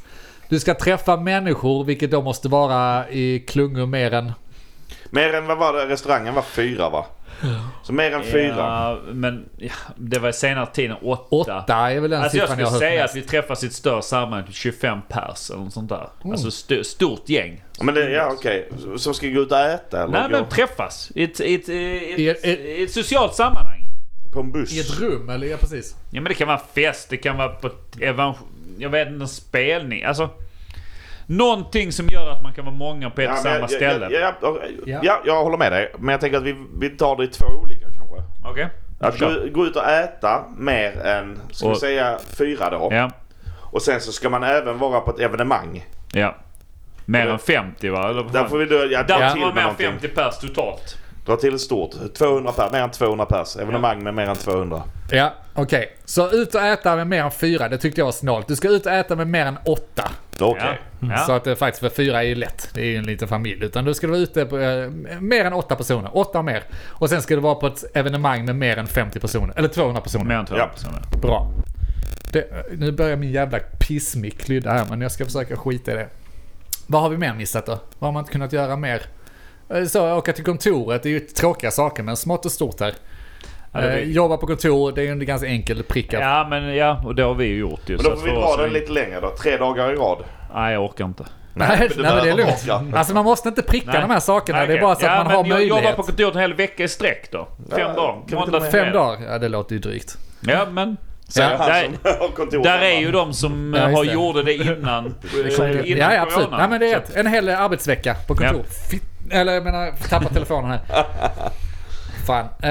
Du ska träffa människor, vilket då måste vara i klungor mer än...
Mer än vad var det? Restaurangen var fyra va? Så mer än fyra.
Ja, men ja, det var senare tiden åtta.
Åtta är väl den
Alltså jag
siffran jag
skulle
har hört
säga att vi träffas i ett större sammanhang, 25 pers eller något sånt där.
Mm.
Alltså st- stort gäng.
Men det, ja okej. Så- Så ska gå ut och äta eller
Nej
gå
men träffas. I ett, i ett, i ett,
I ett-
socialt sammanhang.
på en buss?
I ett rum, eller ja precis.
Ja men det kan vara fest, det kan vara på ett jag vet inte, en spelning. Alltså. Någonting som gör att man kan vara många på ett och samma
jag-
ställe.
Ja, ja, ja,
Ja.
ja, jag håller med dig. Men jag tänker att vi, vi tar det i två olika kanske.
Okej?
Att gå, gå ut och äta mer än, ska vi
Och-
säga fyra då.
Ja.
Och sen så ska man även vara på ett evenemang.
Ja. Mer än 50 va? Eller
Där får vi då, ja,
Där
till
får man
med
mer än
någonting.
50 pers totalt.
Dra till stort. 200 pers, mer än 200 pers. Evenemang med mer än 200.
Ja, okej. Så ut och äta med mer än fyra, det tyckte jag var snålt. Du ska ut och äta med mer än åtta.
Okej.
Ja. Ja.
Så att det faktiskt, för fyra är ju lätt. Det är ju en liten familj. Utan du ska vara ute på eh, mer än åtta personer. Åtta och mer. Och sen ska du vara på ett evenemang med mer än 50 personer. Eller 200 personer.
Mer än 200
Ja.
personer.
Bra. Det, nu börjar min jävla pissmick klydda här, men jag ska försöka skita i det. Vad har vi mer missat då? Vad har man inte kunnat göra mer? Eh, Så, åka till kontoret, det är ju tråkiga saker, men smått och stort här.
Ja,
Eh, jobba på kontor, det är ju en ganska enkel prick. att-
Ja men ja, och det har vi ju gjort ju.
Men
så
då
att
får vi dra den
det-
lite längre då. Tre dagar i rad.
Nej jag orkar inte.
Nej, nej,
du
men det är lugnt.
orka.
Alltså man måste inte pricka
Nej.
de här sakerna, det är bara så att
ja,
man
men
har
jag
möjlighet.
jobbar på kontoret en hel vecka i sträck då. Fem
Ja,
dagar. Måndag
Fem dagar? Ja, det låter ju drygt.
Ja men.
Ja.
Där, där är ju de som
Ja,
har
det.
gjorde det innan, eh, innan
Ja, ja absolut.
corona.
Nej men det är ett, en hel arbetsvecka på kontor. Fitt, eller jag menar, tappa telefonen här. Fan. Eh,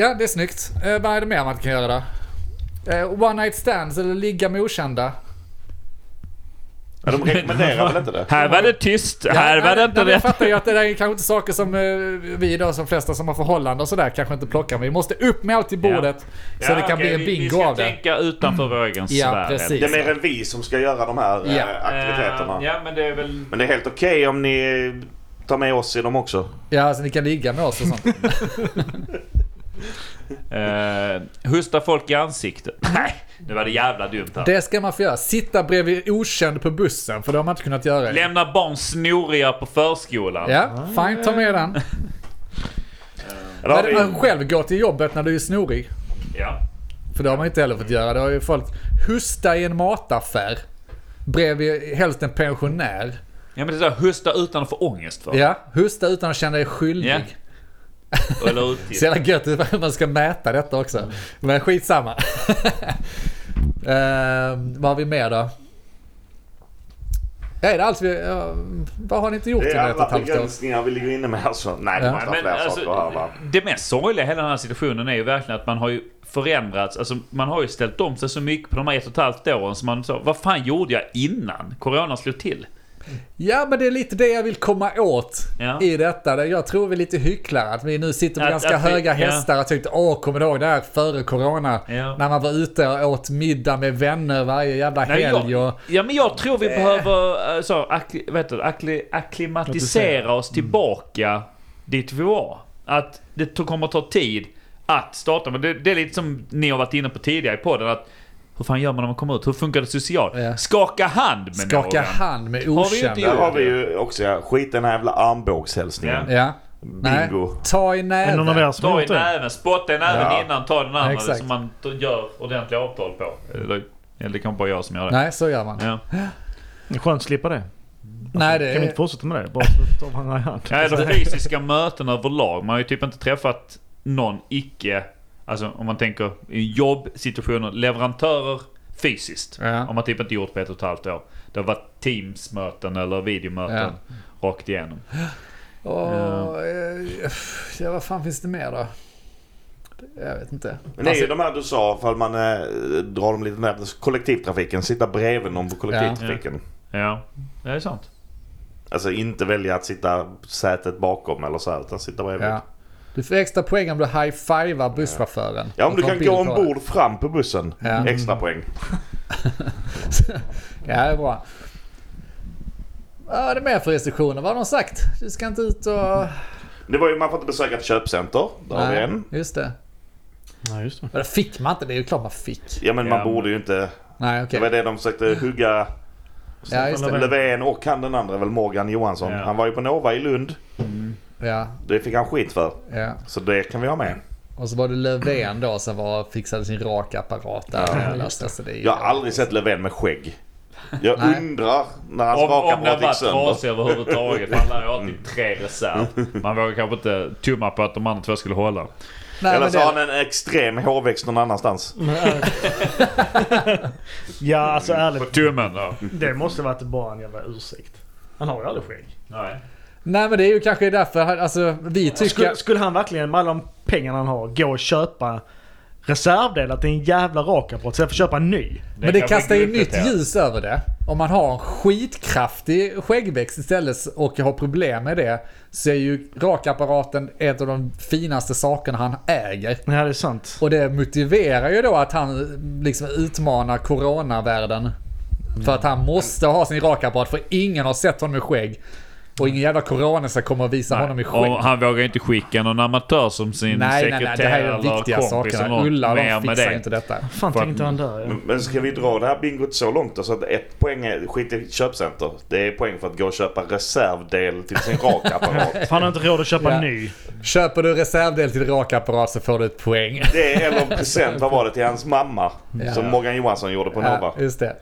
ja, det är snyggt. Uh, vad är det mer man kan göra då? Eh, one night stands eller ligga med okända.
Ja, de rekommenderar väl inte det?
Här var det tyst.
Ja,
här var det inte
nej, men Jag fattar ju att det där är kanske inte saker som vi då, som flesta som har förhållanden och sådär, kanske inte plockar. Men vi måste upp med allt i bordet så det kan
okej,
bli en
vi- Vi
bingo
ska
av det.
tänka utanför vår egen
Ja,
sfär.
precis.
Det är mer än vi som ska göra de här
Ja.
aktiviteterna.
Ja men det är väl...
Men det är helt okej om ni tar med oss i dem också.
Ja, så ni kan ligga med oss och sånt.
Uh, husta folk i ansiktet. Nej, det var det jävla dumt här.
Det ska man få göra. Sitta bredvid okänd på bussen, för det har man inte kunnat göra.
Lämna barn snoriga på förskolan.
Ja, fine, ta med den. När
vi-
man själv går till jobbet när du är snorig.
Ja.
För det har man inte heller fått göra. Det har ju folk husta i en mataffär. Bredvid helst en pensionär.
Ja men det är så här, husta utan att få ångest för.
Ja, husta utan att känna dig skyldig.
Ja.
Så jävla gött att man ska mäta detta också. Men skitsamma. uh, vad har vi mer då? Är det allt vi... Uh, vad har ni inte gjort
Det
under
är
ett och ett halvt år?
begränsningar vi ligger inne med alltså. Nej, det
Ja.
Men
fler
alltså,
saker här va?
det mest sorgliga i hela den här situationen är ju verkligen att man har ju förändrats. Alltså man har ju ställt om sig så mycket på de här ett och ett halvt åren som man så, vad fan gjorde jag innan corona slog till?
Ja, men det är lite det jag vill komma åt
Ja.
i detta. Det- Jag tror vi är lite hycklare. Att vi nu sitter på
Att-
ganska
att vi-
höga
ja.
hästar och tyckte åh, kommer du ihåg det här före corona?
Ja.
När man var ute och åt middag med vänner varje jävla
Nej,
helg
jag,
och...
ja men jag tror vi
Eh.
behöver eh, så, vad heter det, akkli, akklimatisera oss tillbaka dit vi var. Att det kommer ta tid att starta. Men det, det är lite som ni har varit inne på tidigare i podden. Att hur fan gör man när man kommer ut? Hur funkar det socialt?
Ja.
Skaka hand med
Skaka
någon.
hand med
vi ju inte
okända.
Där har vi ju också ja, skit den här jävla armbågshälsningen.
Ja.
Ja. Nej.
Bingo.
Ta i näven.
er har
Ta i
det?
näven, spotta i näven
Ja.
innan, ta den andra
Exakt.
som man t- gör ordentliga avtal på. Eller, eller det kan bara jag som gör det.
Nej, så gör man.
Ja.
Det är skönt att slippa det.
Nej, det
Kan vi inte
är...
fortsätta med det? Bara ta varandra i hand.
Nej, de fysiska möten överlag. Man har ju typ inte träffat någon icke, alltså om man tänker i jobbsituationer, leverantörer fysiskt.
Ja.
Har man typ inte gjort på ett och ett halvt år. Det har varit Teams-möten eller videomöten rakt igenom.
Och, eh, ja, vad fan finns det mer då? Jag vet inte.
Men det är ju de här du sa, ifall man eh, drar dem lite nära kollektivtrafiken. Sitta bredvid någon på kollektivtrafiken.
Ja, det är sant.
Alltså inte välja att sitta sätet bakom eller så här, utan sitta bredvid.
Ja.
Ja,
Du får extra poäng om du high-fivar busschauffören.
om
Och
du kan gå ombord fram på bussen.
Ja.
Extra poäng.
Ja, det är bra. Vad är det mer för restriktioner? Vad har de sagt? Du ska inte ut och...
Det var ju, man får inte besöka ett köpcenter. Där har vi en.
just det.
Nej, just det.
Men det fick man inte. Det är ju klart man fick.
Ja men
Ja,
man borde ju inte...
Nej, okej.
Det var det de försökte hugga.
Ja, just det.
Löfven och han den andra väl Morgan Johansson.
Ja.
Han var ju på Nova i Lund.
Ja,
Det fick han skit för.
ja.
Så det kan vi ha med.
Och så var det Löfven då som var, fixade sin rakapparat där.
Ja,
det ju-
Jag har aldrig sett Löfven med skägg. Jag
Nej.
undrar när hans
Om, om den
rakapparat
var
gick sönder.
trasig överhuvudtaget. Han lär ju ha typ tre reserv. Man vågar kanske inte tumma på att de andra två skulle hålla.
Nej,
Eller så
det,
har han en extrem hårväxt någon annanstans.
Ja, alltså
På
ärligt.
tummen då.
Det måste varit bara en jävla ursäkt. Han har ju aldrig skägg.
Nej.
Nej men det är ju kanske därför, alltså vi tycker...
Skulle, skulle han verkligen med alla de pengarna han har gå och köpa reservdelar till en jävla rakapparat istället för att köpa en ny?
Men det kastar ju nytt
uppdaterat.
ljus över det. Om man har en skitkraftig skäggväxt istället och har problem med det så är ju rakapparaten ett av de finaste sakerna han äger.
Ja, det är sant.
Och det motiverar ju då att han liksom utmanar coronavärlden. För att han måste ha sin rakapparat för ingen har sett honom med skägg. Och ingen jävla corona ska komma och visa honom i skägg.
Och han vågar inte skicka någon amatör som sin
Nej, nej, nej. Det här är
sekreterare
de viktiga sakerna. Ulla de
med
fixar
det.
inte detta.
Fan
För
tänkte han där ja.
Men- ska vi dra det här bingot så långt då, så att ett poäng är skit i köpcenter. Det är poäng för att gå och köpa reservdel till sin rakapparat.
Han har inte råd att köpa
Ja.
ny.
Köper du reservdel till rakapparat så får du ett poäng.
Det är eller present, vad var det, till hans mamma?
Ja.
Som Morgan Johansson gjorde på Nova.
Ja, just det.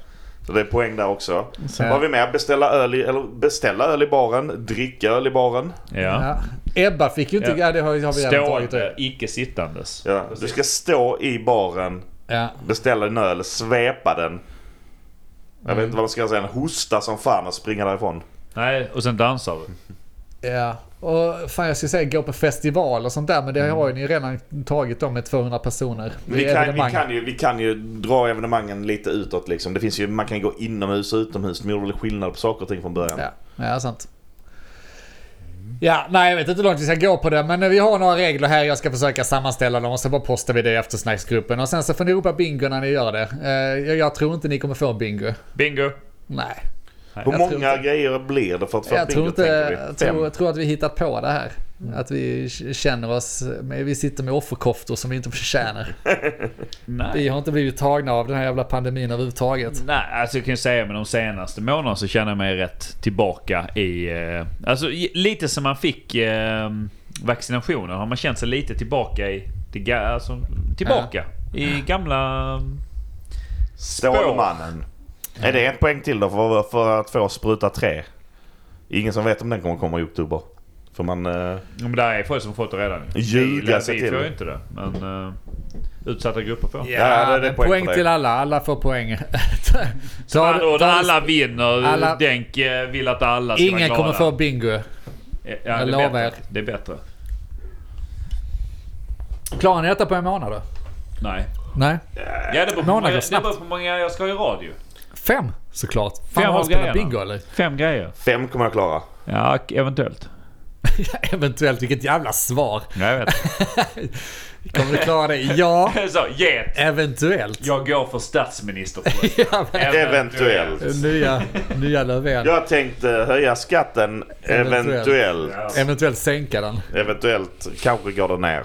Så det är poäng där också. Vad har vi med? Beställa öl i, eller beställa öl i baren, dricka öl i baren.
Ja.
Ja. Ebba fick ju inte... Ja, det har, har vi redan tagit. Det.
icke sittandes.
Ja, du ska stå i baren,
Ja.
beställa en öl, svepa den. Jag vet inte vad man ska säga, en hosta som fan och springa därifrån.
Nej, och sen dansar du.
Ja, och fan jag skulle säga gå på festival och sånt där men det har ju ni redan tagit dem med 200 personer.
Vi kan, vi, kan ju, vi kan ju dra evenemangen lite utåt liksom. Det finns ju, man kan ju gå inomhus och utomhus. De gjorde väl skillnad på saker och ting från början.
Ja, ja sant. Ja, nej jag vet inte hur långt vi ska gå på det men vi har några regler här. Jag ska försöka sammanställa dem och så bara postar vi det i eftersnacksgruppen. Och sen så får ni ropa bingo när ni gör det. Eh, jag, jag tror inte ni kommer få bingo.
Bingo.
Nej.
Hur
Jag
många
inte-
grejer blir det för att få
Jag tror, inte,
tänker vi?
jag,
Fem?
tror, jag tror att vi hittat på det här. Att vi känner oss, men vi sitter med offerkoftor som vi inte förtjänar.
Nej.
Vi har inte blivit tagna av den här jävla pandemin överhuvudtaget.
Nej, alltså jag kan ju säga med de senaste månaderna så känner jag mig rätt tillbaka i... Eh, alltså lite som man fick eh, vaccinationen har man känt sig lite tillbaka i... Alltså, tillbaka i gamla...
Stålmannen. Är det en poäng till då för, för att få spruta tre? Ingen som vet om den kommer komma i oktober. För man... Eh,
Ja, Men det är folk som fått det redan.
Ljuga
vi,
sig
vi
till.
får ju inte det. Men eh, utsatta grupper får.
Ja, det är
men
poäng
poäng,
det.
till alla. Alla får poäng.
Så andra ord,
ta-
alla vinner.
alla-
Denk eh, vill att alla ska
Ingen
vara glada.
kommer få bingo.
Ja, det är
lovar er.
Det är bättre.
Klarar ni detta på en månad då?
Nej.
Nej?
Ja, det beror på,
Månader
många, det
snabbt.
beror på hur många jag ska ha i radio.
Fem såklart. Fan
Fem
har spelat bingo eller?
Fem grejer.
fem kommer jag klara.
Ja, eventuellt.
Eventuellt, vilket jävla svar.
Ja, jag vet.
Kommer du klara det? Ja,
Så, get.
eventuellt.
Jag går för statsminister.
Ja,
Eventuellt.
nya, nya Löfven.
Jag tänkte höja skatten
Eventuellt.
eventuellt.
Eventuellt sänka den.
Eventuellt kanske går det ner.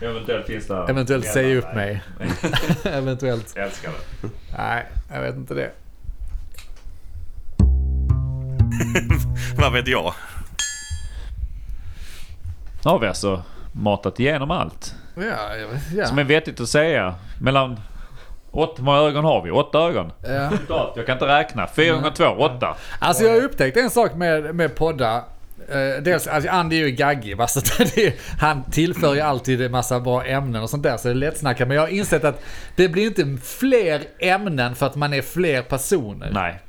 Eventuellt finns det...
Eventuellt säga upp mig. Eventuellt.
Jag älskar det.
Nej, jag vet inte det.
Vad vet jag?
Nu har vi alltså matat igenom allt.
Ja, jag vet, ja.
Som är vettigt att säga. Mellan... Åtta, hur många ögon har vi? Åtta ögon?
ja.
Jag kan inte räkna. Fyra gånger två, åtta.
Alltså jag har upptäckt en sak med, med poddar. Eh, dels, alltså Andy är ju gaggig, va? så det är, han tillför ju alltid en massa bra ämnen och sånt där så det är lättsnackat. Men jag har insett att det blir inte fler ämnen för att man är fler personer.
Nej.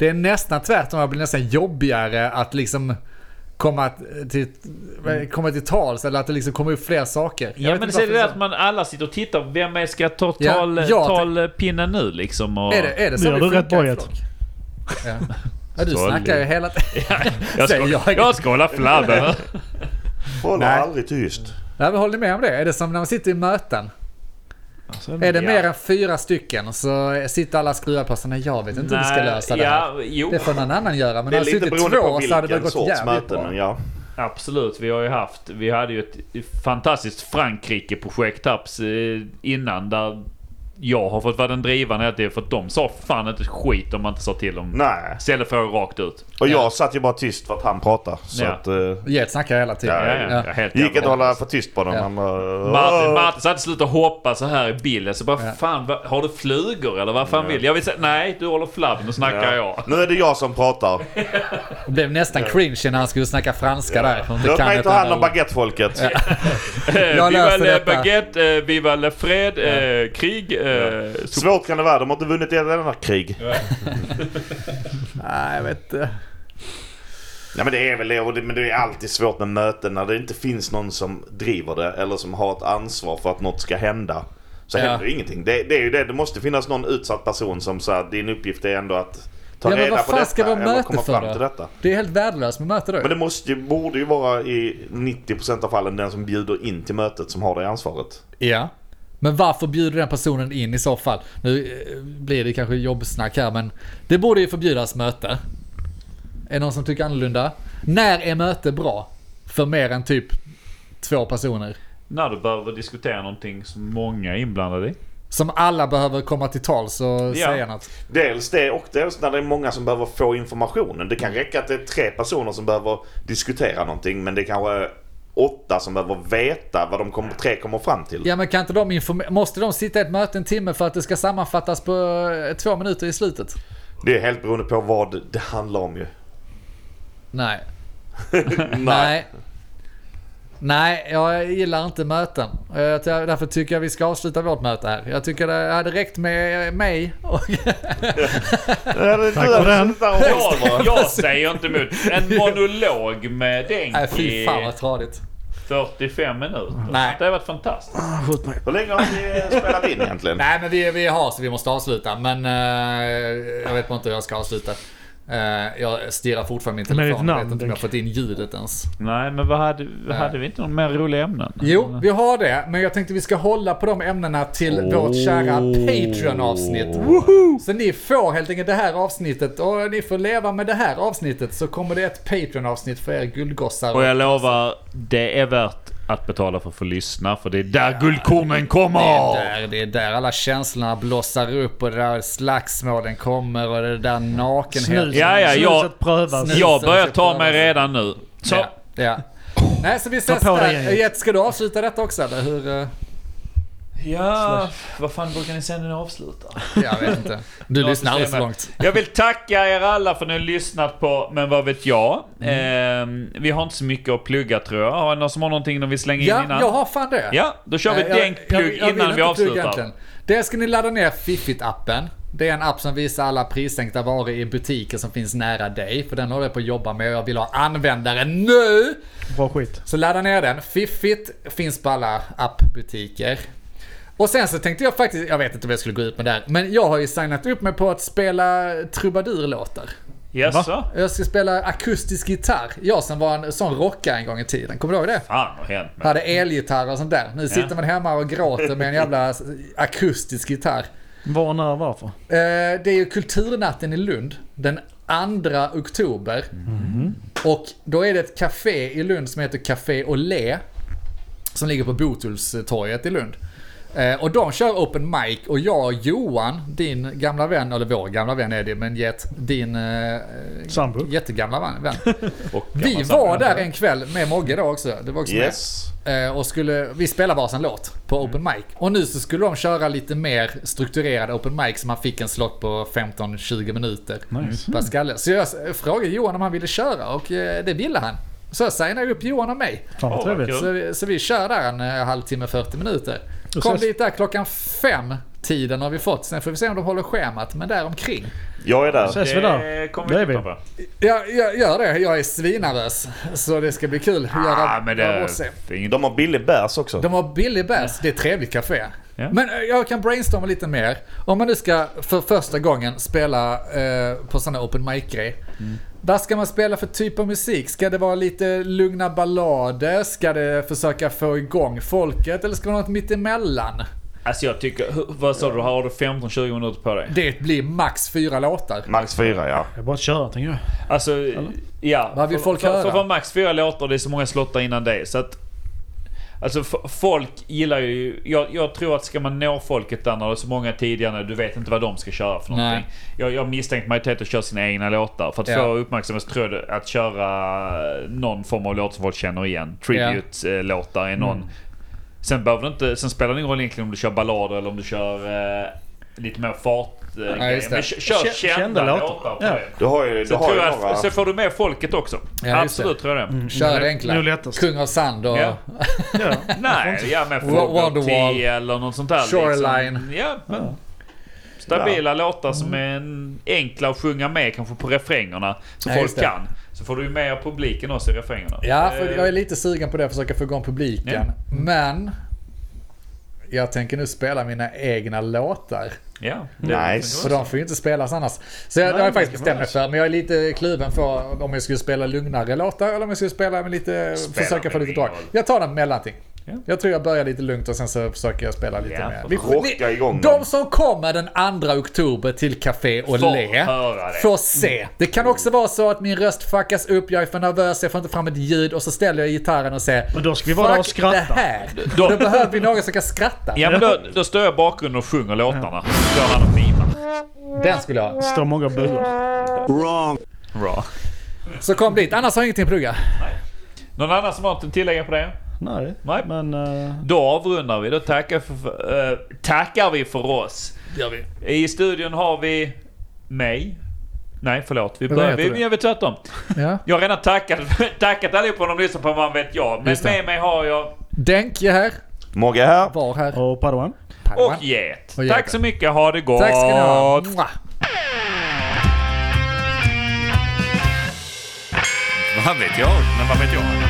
Det är nästan tvärtom, det blir nästan jobbigare att liksom komma till, komma till tals eller att det liksom kommer upp fler saker. Jag
Ja men så är det det att man alla sitter och tittar. Vem är ska ta
Ja,
tal,
jag
talpinnen nu liksom? Och...
Är det, är det så
rätt
funkar flock? Ja. ja, du
Så
snackar ju hela tiden.
jag, ska,
jag.
jag ska hålla flabben.
Håller aldrig tyst.
Nej, men håller ni med om det? Är det som när man sitter i möten?
Alltså,
Är det
Ja.
mer än fyra stycken så sitter alla skruvar på sig. Jag vet inte hur vi ska lösa det här.
Ja, jo.
Det får någon annan göra. Men
Det är
hade
lite
suttit
beroende på
två så hade det gått
sorts möten.
bra.
Men ja.
Absolut, vi har ju haft, vi hade ju ett fantastiskt Frankrike-projekt här innan där jag har fått vara den drivande hela tiden för att de sa fan inte skit om man inte sa till dem.
Nej.
Ställde frågor rakt ut.
Och jag
Ja.
satt ju bara tyst för att han pratade. Så
Ja.
att... Uh,
Get snackar hela tiden.
Ja,
Ja, ja, ja. helt
gick inte att hålla för tyst på dem.
Ja.
Han bara,
Martin. Martin satt sluta hoppa så här i bilden. Så bara,
Ja.
fan har du flugor eller vad fan vill Jag vill säga, nej du håller flabben, nu snackar jag.
Nu är det jag som pratar.
Det blev nästan cringe när han skulle snacka franska där. Att
Låt mig ta hand om baguettefolket.
Eh,
Jag
viva
löser
le
detta.
baguette, eh, viva le fred, eh, krig. Eh, så-
Svårt kan det vara. De har inte vunnit ett enda krig.
Nej, jag vet inte.
Nej men det är väl det. Men det är alltid svårt med möten när det inte finns någon som driver det. Eller som har ett ansvar för att något ska hända. Så
Ja.
händer det ingenting. Det, det är ju det. Det måste finnas någon utsatt person som säger din uppgift är ändå att ta
Ja,
reda på detta.
ska det vara
eller
möte
komma
för
fram
då?
till detta.
Det är helt värdelöst med möte då.
Men det måste, ju- borde ju vara i 90% av fallen den som bjuder in till mötet som har det ansvaret.
Ja. Men varför bjuder den personen in i så fall? Nu eh, blir det kanske jobbsnack här men det borde ju förbjudas möte. Är det någon som tycker annorlunda? När är möte bra? För mer än typ två personer.
När du behöver diskutera någonting som många är inblandade i.
Som alla behöver komma till tals och
Ja.
säga något.
Dels det och dels när det är många som behöver få informationen. Det kan räcka att det är tre personer som behöver diskutera någonting men det kanske åtta som behöver veta vad de kommer, tre kommer fram till.
Ja men kan inte de informera? Måste de sitta i ett möte en timme för att det ska sammanfattas på eh, två minuter i slutet?
Det är helt beroende på vad det handlar om ju.
Nej.
Nej.
Nej. Nej, jag gillar inte möten. Eh, Därför tycker jag vi ska avsluta vårt möte här. Jag tycker det hade räckt med mig och...
Tack
för den.
Jag, jag säger inte emot. En monolog med Denk
Nej fy fan vad tradigt.
45 minuter.
Nej.
Det har varit fantastiskt.
Skjut mig.
Hur länge har ni spelat in egentligen?
Nej men vi, vi har så vi måste avsluta. Men eh, jag vet inte hur jag ska avsluta. Eh, jag stirrar fortfarande min telefon. Jag
namn,
vet inte om jag fått in ljudet ens.
Nej, men vad hade, vad hade vi inte någon mer roliga ämnen?
Jo, vi har det. Men jag tänkte vi ska hålla på de ämnena till vårt kära Patreon-avsnitt. Så ni får helt enkelt det här avsnittet och ni får leva med det här avsnittet så kommer det ett Patreon-avsnitt för er guldgossar.
Och jag lovar, det är värt att betala för att få lyssna, för det är där guldkornen
Det är,
kommer!
där, det är där alla känslorna blossar upp och det där slagsmålen kommer och det där nakenheten.
Snus.
Ja, ja, jag,
prövas.
Jag börjar ta mig redan nu. Så,
Ja, ja. Nej, så vi ses där.
gänget.
Jet, ska du avsluta detta också eller hur? Eh?
ja, vad fan brukar ni säga när ni avslutar?
Jag vet inte. Du
Ja,
lyssnar aldrig så
systemet.
långt.
Jag vill tacka er alla för att ni har lyssnat på Men vad vet jag?
Mm.
Ehm, vi har inte så mycket att plugga tror jag. Har någon som har någonting de vill slänga in
Ja,
innan?
jag har fan det.
Ja, då kör vi
Eh,
ett
vill
innan vi avslutar.
Dels ska ni ladda ner Fiffit-appen. Det är en app som visar alla prissänkta varor i butiker som finns nära dig. För den håller jag på att jobba med och jag vill ha användare nu!
Bra skit.
Så ladda ner den. Fiffit finns på alla appbutiker. Och sen så tänkte jag faktiskt, jag vet inte om jag skulle gå ut med det här, men jag har ju signat upp mig på att spela trubadurlåtar.
Jaså?
Jag ska spela akustisk gitarr. Jag som var en sån rockare en gång i tiden. Kommer du ihåg det?
Fan vad hänt med
Hade elgitarr och sånt där. Nu sitter man hemma och gråter med en jävla akustisk gitarr.
Var när varför?
Eh, det är ju Kulturnatten i Lund. Den 2 oktober. Och då är det ett café i Lund som heter Café Olé. Som ligger på Botullstorget i Lund. Eh, och de kör open mic och jag och Johan, din gamla vän, eller vår gamla vän är det, men Jet, din eh,
Sambo.
jättegamla vän. vän.
Och
Vi var
sambo.
där en kväll med Mogge då också. Det var också med.
Yes.
Eh, och skulle, vi spelade varsin låt på open mic. Och nu så skulle de köra lite mer strukturerad open mic så man fick en slott på 15-20 minuter
Nice.
per skalle. Så jag frågade Johan om han ville köra och eh, det ville han. Så jag signade upp Johan och mig.
Kul.
Så, vi- så vi kör där en eh, halvtimme, 40 minuter. Kom dit där klockan fem tiden har vi fått. Sen får vi se om de håller schemat, men där omkring.
Jag är där.
Ses vi där?
Det kommer
Det är
vi på.
Jag, jag gör det, jag är svinnervös. Så det ska bli kul att göra
Ah, men
göra
det,
sig.
det är inget...
De har billig bärs också.
De har billig bärs, det är ett trevligt café.
Ja.
Men eh, jag kan brainstorma lite mer. Om man nu ska för första gången spela eh, på här open mic-grej. Vad ska man spela för typ av musik? Ska det vara lite lugna ballader? Ska det försöka få igång folket? Eller ska det vara något mittemellan?
Alltså jag tycker, vad sa du, har du 15-20 minuter på dig?
Det blir max fyra låtar.
Max fyra ja.
Jag bara att köra tänker jag.
Alltså, ja.
Vad vill
för,
folk
för,
höra?
För vara max fyra låtar, det är så många slottar innan det. Så att... Alltså folk gillar ju... Jag, jag tror att ska man nå folket där när det är så många tidigare, du vet inte vad de ska köra för någonting.
Nej.
Jag, jag misstänker majoriteten kör sina egna låtar. För att
Ja.
få uppmärksamhet så tror jag att köra någon form av låt som folk känner igen. Tribute-låtar är någon.
Mm.
Sen behöver inte... Sen spelar det ingen roll egentligen om du kör ballader eller om du kör eh, lite mer fart... Eh, grejer.
just det.
Men kör, kör
Kä-
kända,
kända
låtar. på
Ja.
det.
Du har ju, du
Så,
har ju några...
att- så får du med folket också.
Ja,
Absolut tror jag det.
Kör det
Nu
enkla. Kung av sand och
Ja.
Ja.
Nej, ja med
Wonderwall.
Eller något sånt där.
Shoreline.
Liksom. Ja, men Stabila låtar som är en, enkla att sjunga med kanske på refrängerna. Så
Ja,
folk kan. Så får du ju med publiken också i refrängerna.
Ja, för
Eh,
jag är lite sugen på det, försöka få igång publiken.
Ja.
Men jag tänker nu spela mina egna låtar.
Ja.
Nice.
För de får ju inte spelas annars. Så jag,
Nej,
det har jag faktiskt bestämt mig för. Men jag är lite kluven för om jag skulle spela lugnare låtar eller om jag skulle spela med lite,
Spela
försöka få lite drag. Jag tar den mellanting.
Ja.
Jag tror jag börjar lite lugnt och sen så försöker jag spela lite
Ja,
mer. Vi-
Rocka
ni-
igång
De som kommer den 2 oktober till Café
Får
Olé
höra det.
får se. Det kan också vara så att min röst fuckas upp, jag är för nervös, jag får inte fram ett ljud och så ställer jag gitarren och säger
Men då ska vi vara där och skratta.
det här.
Då-
Då behöver vi någon som kan skratta.
Ja men då, då står jag i bakgrunden och sjunger låtarna. Står han och mimar.
Den skulle jag ha.
Står många och buar.
Bra.
Så kom dit, annars har jag ingenting att plugga.
Någon annan som har något att tillägga på det?
Nej.
Nej.
Men... eh,
Då avrundar vi. Då tackar, för, eh, tackar vi för oss.
gör vi.
I studion har vi mig. Nej, förlåt. Vi börjar. Vi gör vi tvärtom.
Ja.
Jag har redan tackat, tackat allihopa om de lyssnar på Vad vet jag. Men med mig har jag
Denk är här.
Mogge här.
Var här.
och Padawan.
Padawan.
och Get.
Och.
Tack så mycket. Ha det gott.
Tack ska ni ha.
Vad vet jag? Men vad vet jag?